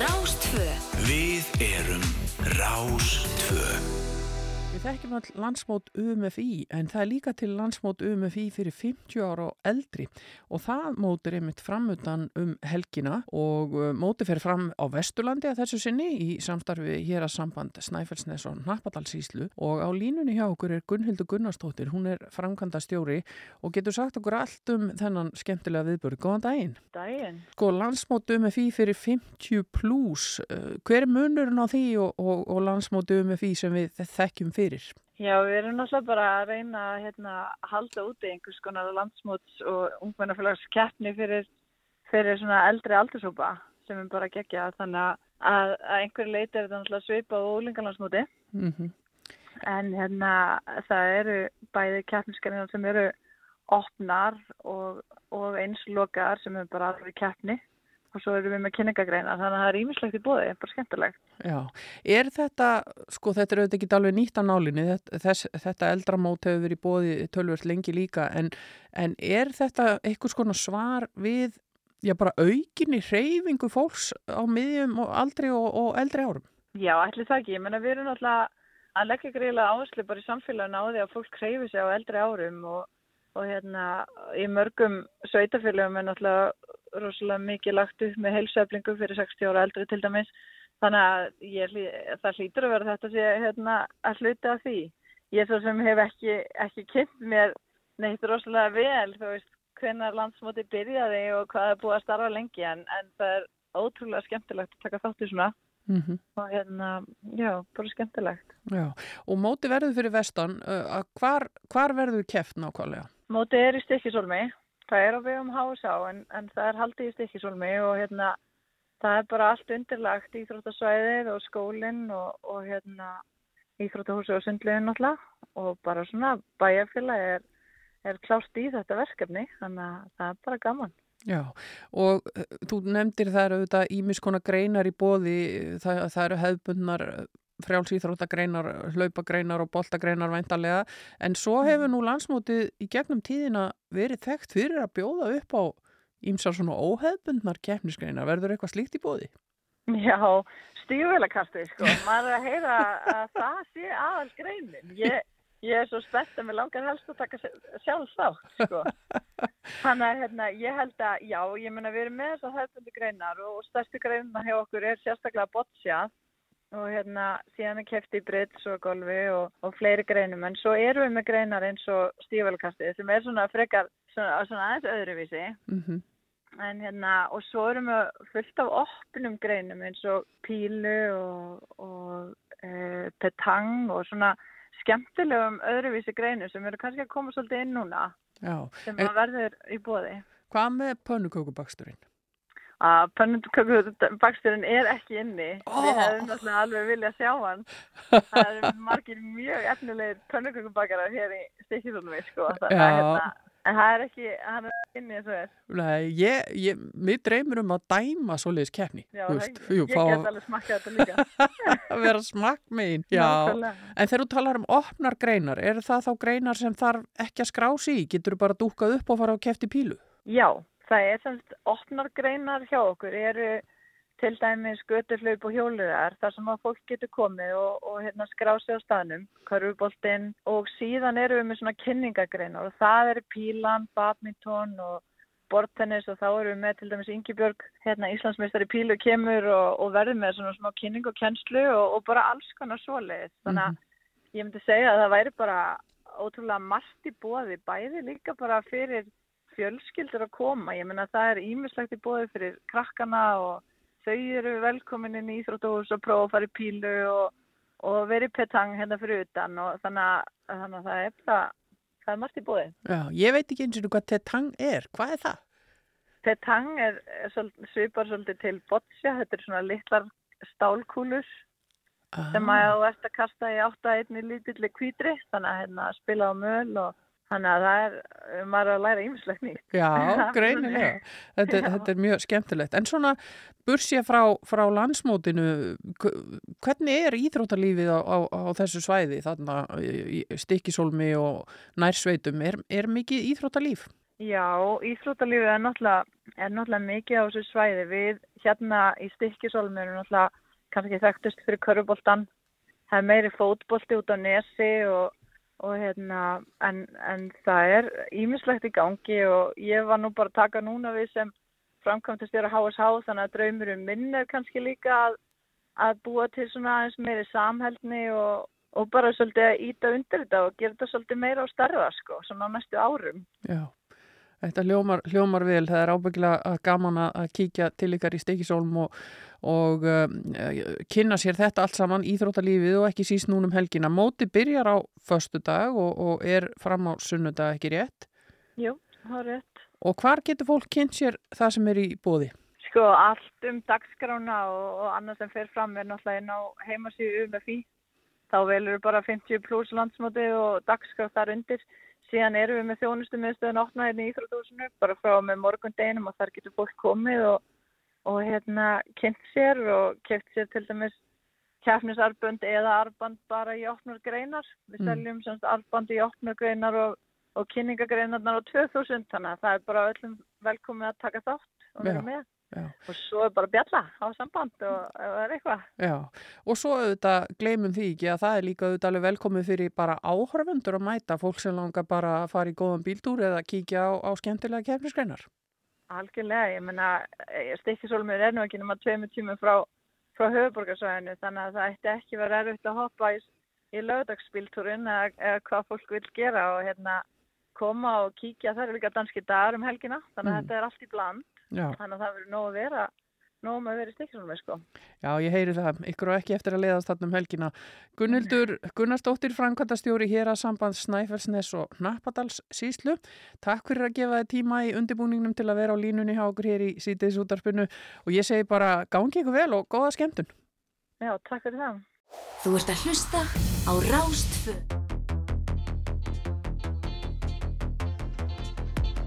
Rástfö Við erum Rástvö. Við þekkjum all landsmót UMFI en það er líka til landsmót UMFI fyrir 50 ára og eldri og það mót er einmitt framutan um helgina og uh, móti fer fram á Vesturlandi að þessu sinni í samstarfi hér að samband Snæfellsnes og Napadalsíslu og á línunni hjá okkur er Gunnhildur Gunnarsdóttir, hún er framkvæmda stjóri og getur sagt okkur allt um þennan skemmtilega viðbörð. Góðan daginn. Daginn. Sko landsmót UMFI fyrir 50 plus, uh, hver er munurinn á því og, og, og landsmót UMFI sem við þekkjum fyrir? Já, við erum náttúrulega bara að reyna að hérna, halda úti einhvers konar landsmóts og ungmennafélags keppni fyrir, fyrir eldri aldurshópa sem er bara gegja þannig að, að einhverju leiti er þetta svipa á úlingalandsmóti Mm -hmm. en hérna það eru bæði keppniskarinar sem eru opnar og, og einslokaðar sem er bara alveg keppni og svo erum við með kynningagreina þannig að það er ímislegt í bóði, bara skemmtilegt. Já, er þetta, sko þetta er auðvitað ekki alveg nýtt á nálinni, þetta, þess, þetta eldramót hefur verið bóði tölvöld lengi líka, en, en er þetta einhvers konar svar við, já bara aukinni hreyfingu fólks á miðjum og aldri og, og eldri árum? Já, ætli það ekki. Ég menna við erum náttúrulega að leggja greiðlega áherslu bara í samfélaginu á því að fólk hreyfi sig á eldri árum og, og hérna í mörgum sveitafélagum er náttúrulega rosalega mikið lagt upp með heilsöflingu fyrir 60 ára eldri til dæmis. Þannig að ég, það hlýtur að vera þetta sé hérna að hluta af því. Ég svo sem hef ekki, ekki kynnt mér neitt rosalega vel, þú veist, hvenær landsmóti byrjaði og hvað er búið að starfa lengi en, en það er ótrúlega skemmtilegt að taka þátt í svona Mm og hérna, já, bara skemmtilegt. Já, og móti verður fyrir vestan, uh, að hvar, hvar verður keft nákvæmlega? Mótið er í Stykkisólmi, það er á vegum HSA en, en það er haldið í Stykkisólmi og hérna, það er bara allt undirlagt íþróttasvæðið og skólinn og, og hérna, íþróttahúsi og sundlegin náttúrulega og bara svona bæjarfélag er, er klást í þetta verkefni, þannig að það er bara gaman. Já, og uh, þú nefndir það eru auðvitað ímiskona greinar í bóði, það, það eru hefðbundnar frjálsýþróttagreinar, hlaupagreinar og boltagreinar væntalega, en svo hefur nú landsmótið í gegnum tíðina verið þekkt fyrir að bjóða upp á ímsar svona óhefðbundnar keppnisgreinar, verður eitthvað slíkt í bóði? Já, stígvelakasti, sko. Maður er að heyra að það sé aðal greinin. Ég, ég er svo spennt að mér langar helst að taka sjálf þátt, sko. Þannig að hérna, ég held að, já, ég meina við erum með þessar hefðbundi greinar og stærstu greinar hjá okkur er sérstaklega boccia og hérna síðan er kefti í britts og golfi og, og fleiri greinum en svo erum við með greinar eins og stígvelakasti sem er svona frekar svona, svona aðeins öðruvísi Mm -hmm. En hérna, og svo erum við fullt af opnum greinum eins og pílu og, og e, petang og svona skemmtilegum öðruvísi greinum sem eru kannski að koma svolítið inn núna Já, sem en að verður í bóði. hvað með pönnukökubaksturinn? Að pönnukökubaksturinn er ekki inni. Við hefum náttúrulega alveg viljað sjá hann. Það eru margir mjög efnilegir pönnukökubakarar hér í Stikkiðunum, sko. Hérna, en það er ekki, hann er inni eins og ég, mér dreymir um að dæma svoleiðis keppni. Já, ekki. jú, Ég fá get alveg smakkað þetta líka. að vera Nákvæmlega. en þegar þú talar um opnar greinar, eru það þá greinar sem þarf ekki að skrási í? Getur þú bara dúkað upp og fara á kefti pílu? Já, það er semst opnar greinar hjá okkur eru til dæmis göturhlaup og hjóluðar þar sem að fólk getur komið og, og hérna skrá sig á staðnum, körfuboltinn og síðan erum við með svona kynningagreinar og það eru pílan, badminton og bortennis og þá erum við með til dæmis Ingibjörg, hérna Íslandsmeistari pílu kemur og, og verður með svona smá kynning og kennslu og, og bara alls konar svoleiðis. Þannig að ég myndi segja að það væri bara ótrúlega margt í bóði, bæði líka bara fyrir fjölskyldur að koma. Ég meina það er ímislegt í bóði fyrir krakkana og þau eru velkomin inn í Íþróttahús og prófa að fara í pílu og, og verið petang hérna fyrir utan og þannig að, þannig að það er bara, það er margt í bóði. Já, ég veit ekki eins og hvað tetang er. Hvað er það? Petang er, er svipar svolítið til boccia, þetta er svona litlar stálkúlur sem að þú ert að kasta í átta einni lítilli kvítri, þannig að hérna, spila á möl og Þannig að það er, maður er að læra ýmislegt nýtt. Já, greinilega. Þetta, þetta er mjög skemmtilegt. En svona bursja frá, frá landsmótinu, hv- hvernig er íþróttalífið á, á, á þessu svæði, þarna Stykkisólmi og nærsveitum? Er, er mikið íþróttalíf? Já, íþróttalífið er náttúrulega, er náttúrulega mikið á þessu svæði. Við hérna í Stykkisólmi erum náttúrulega kannski þekktust fyrir körfuboltan. Það er meiri fótbolti út á nesi og, og hérna, en, en það er ímislegt í gangi og ég var nú bara að taka núna við sem framkvæmtast þér að HSH þannig að draumurum minn er kannski líka að, að búa til svona aðeins meiri samhældni og, og bara svolítið að íta undir þetta og gera þetta svolítið meira á starfa sko, svona á næstu árum. Já, þetta hljómar, hljómar vel. Það er ábyggilega gaman að að kíkja til ykkar í Stekisólm og, og um, eh, kynna sér þetta allt saman, íþróttalífið og ekki síst núnum helgina. Móti byrjar á föstu dag og, og er fram á sunnudag ekki rétt. Jú, það er rétt. Og hvar getur fólk kynnt sér það sem er í bóði? Sko allt um dagskrána og, og annað sem fer fram er náttúrulega inn á heimasíðu UMFI. Þá velur bara 50 pluss landsmóti og dagskrá þar undir. Síðan erum við með þjónustu miðstöðun opnað hérna í Íþrótúsinu bara frá með morgundeginum og þar getur fólk komið og, og hérna kynnt sér og keft sér til dæmis keppnisarbönd eða arband bara í opnar greinar. Við Mm. seljum semst arband í opnar greinar og, og kynningagreinarnar á 2000 þannig að það er bara öllum velkomið að taka þátt og vera með. Já. Og svo er bara bjalla á samband og er eitthvað. Já, og svo auðvitað gleymum því ekki að það er líka auðvitað alveg velkomið fyrir bara áhörfundur að mæta fólk sem langar bara að fara í góðan bíltúr eða kíkja á, á skemmtilega kefnisgreinar. Algjörlega, ég menna stikkisólmur er nú ekki nema tveimur tímum frá, frá höfuborgarsvæðinu þannig að það ætti ekki verið erfitt að hoppa í, í lögdagsbíltúrin eða, eða hvað fólk vil gera og hérna koma og kíkja, það eru líka danski dagar um helgina þannig að Mm. þetta er allt í bland Já. þannig að það verður nóg að vera nóg með að vera í stikkisólmur sko. Já, ég heyri það, ykkur á ekki eftir að leiðast þarna um helgina. Gunnildur Gunnarsdóttir, Frankvandastjóri hér að samband Snæfellsnes og Nappadals síslu. Takk fyrir að gefa þið tíma í undirbúningnum til að vera á línunni hjá okkur hér í sítiðs útarpinu og ég segi bara gangi ykkur vel og góða skemmtun. Já, takk fyrir það. Þú ert að hlusta á Rástfö.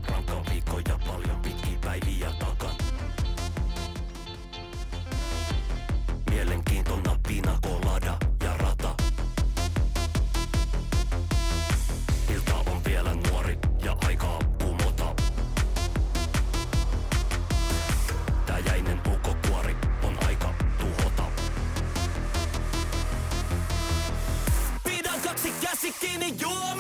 Rankan viikko ja paljon pitkiä päiviä in New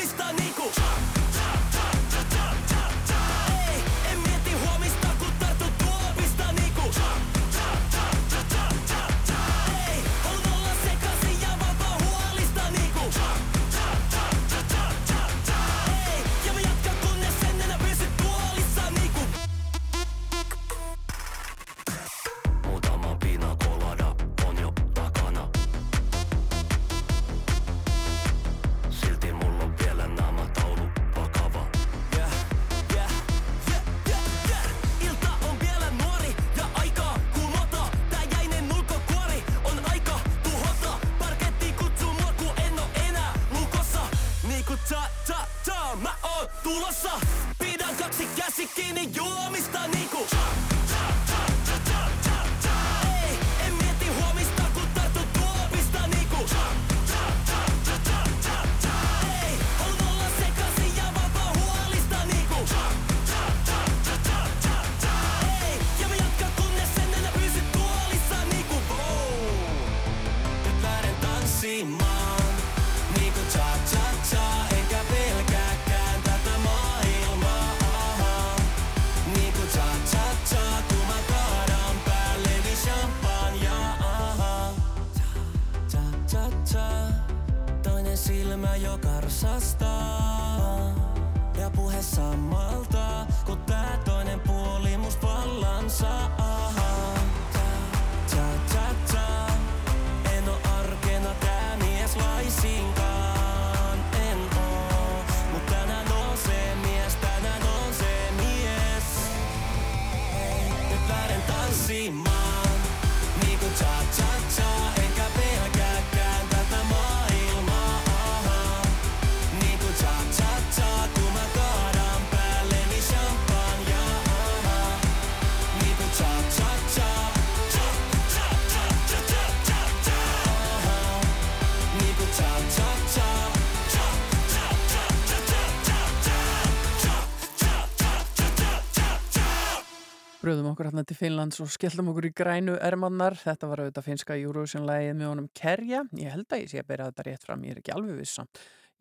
okkur hérna til Finnlands og skellum okkur í grænu ermannar. Þetta var auðvitað finska Eurovision-lægið með honum Kerja. Ég held að ég sé að bera þetta rétt fram, ég er ekki alveg vissa.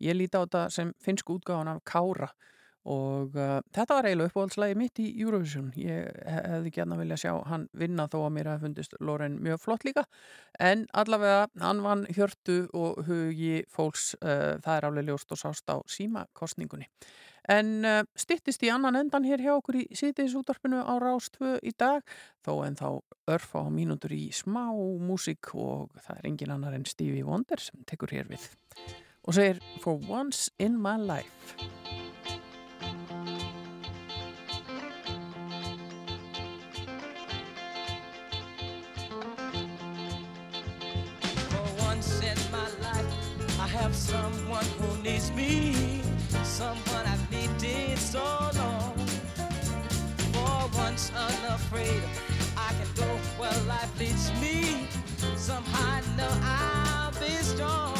Ég líti á þetta sem finsku útgáðan af Kára og uh, þetta var eiginlega uppáhaldslægi mitt í Eurovision. Ég he- hefði gætna vilja sjá hann vinna þó að mér hefði fundist Loren mjög flott líka. En allavega, hann vann hjörtu og hugi fólks, uh, það er alveg ljóst og sást á símakostningunni. En uh, styttist í annan endan hér hjá okkur í síðdeis útvarpinu á Rástvö í dag, þó en þá örfa á mínútur í smá músík og það er engin annar en Stevie Wonder sem tekur hér við og segir For once in my life. For once in my life, I have someone who needs me, someone unafraid, I can go where life leads me. Somehow I know I'll be strong.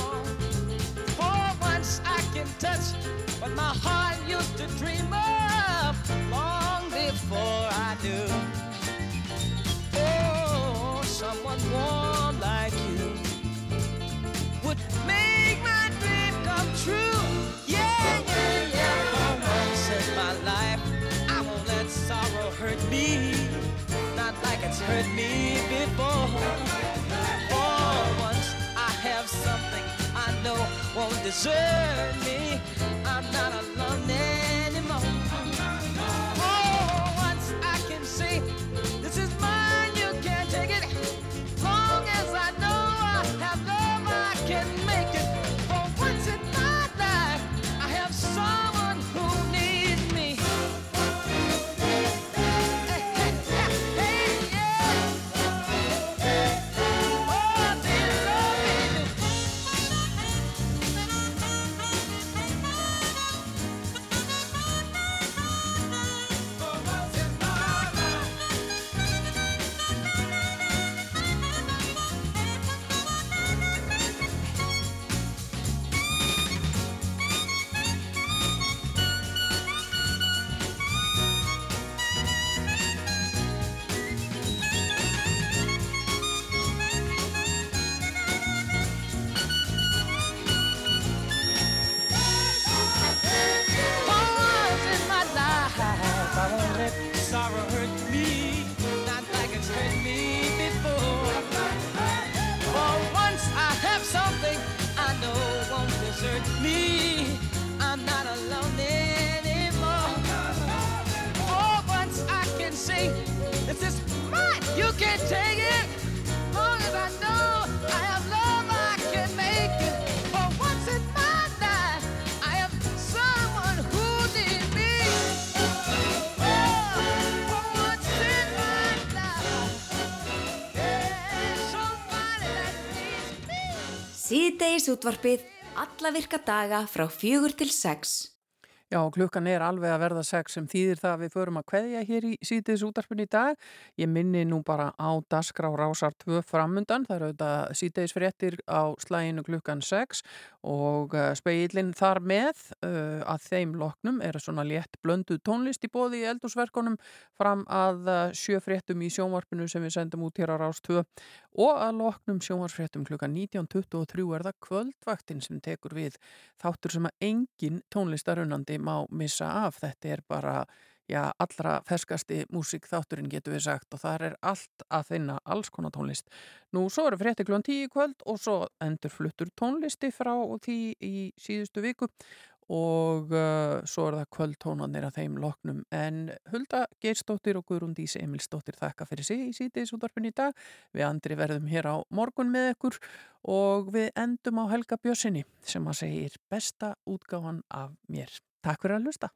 Hurt me before. For once, I have something I know won't desert me. I'm not alone Síðdeis útvarpið alla virka daga frá fjögur til sex. Já, klukkan er alveg að verða sex sem þýðir það að við förum að kveðja hér í sítiðs útarpinu í dag. Ég minni nú bara á Dasgrá Rásar 2 framundan, það eru auðvitað sítiðs fréttir á slæginu klukkan 6 og uh, speilin þar með uh, að þeim loknum er svona létt blönduð tónlist í bóði í eldúsverkonum fram að uh, sjö fréttum í sjónvarpinu sem við sendum út hér á Rás 2 og að loknum sjónvarsfréttum klukkan 19.23 er það kvöldvaktin sem tekur við þáttur sem að engin tónlistarunandi má missa af. Þetta er bara já, allra ferskasti músík þátturinn getur við sagt og þar er allt að finna alls konar tónlist. Nú svo eru frétti 10 í kvöld og svo endur fluttur tónlisti frá því í síðustu viku og uh, svo er það kvöldtónanir að þeim loknum en Hulda Geirsdóttir og Guðrún Dísi Emilsdóttir þakka fyrir sig í síðdeis útvarpin í dag við andri verðum hér á morgun með ykkur og við endum á Helga Bjössinni sem að segir besta útgáfan af mér. Takk fyrir að hlusta.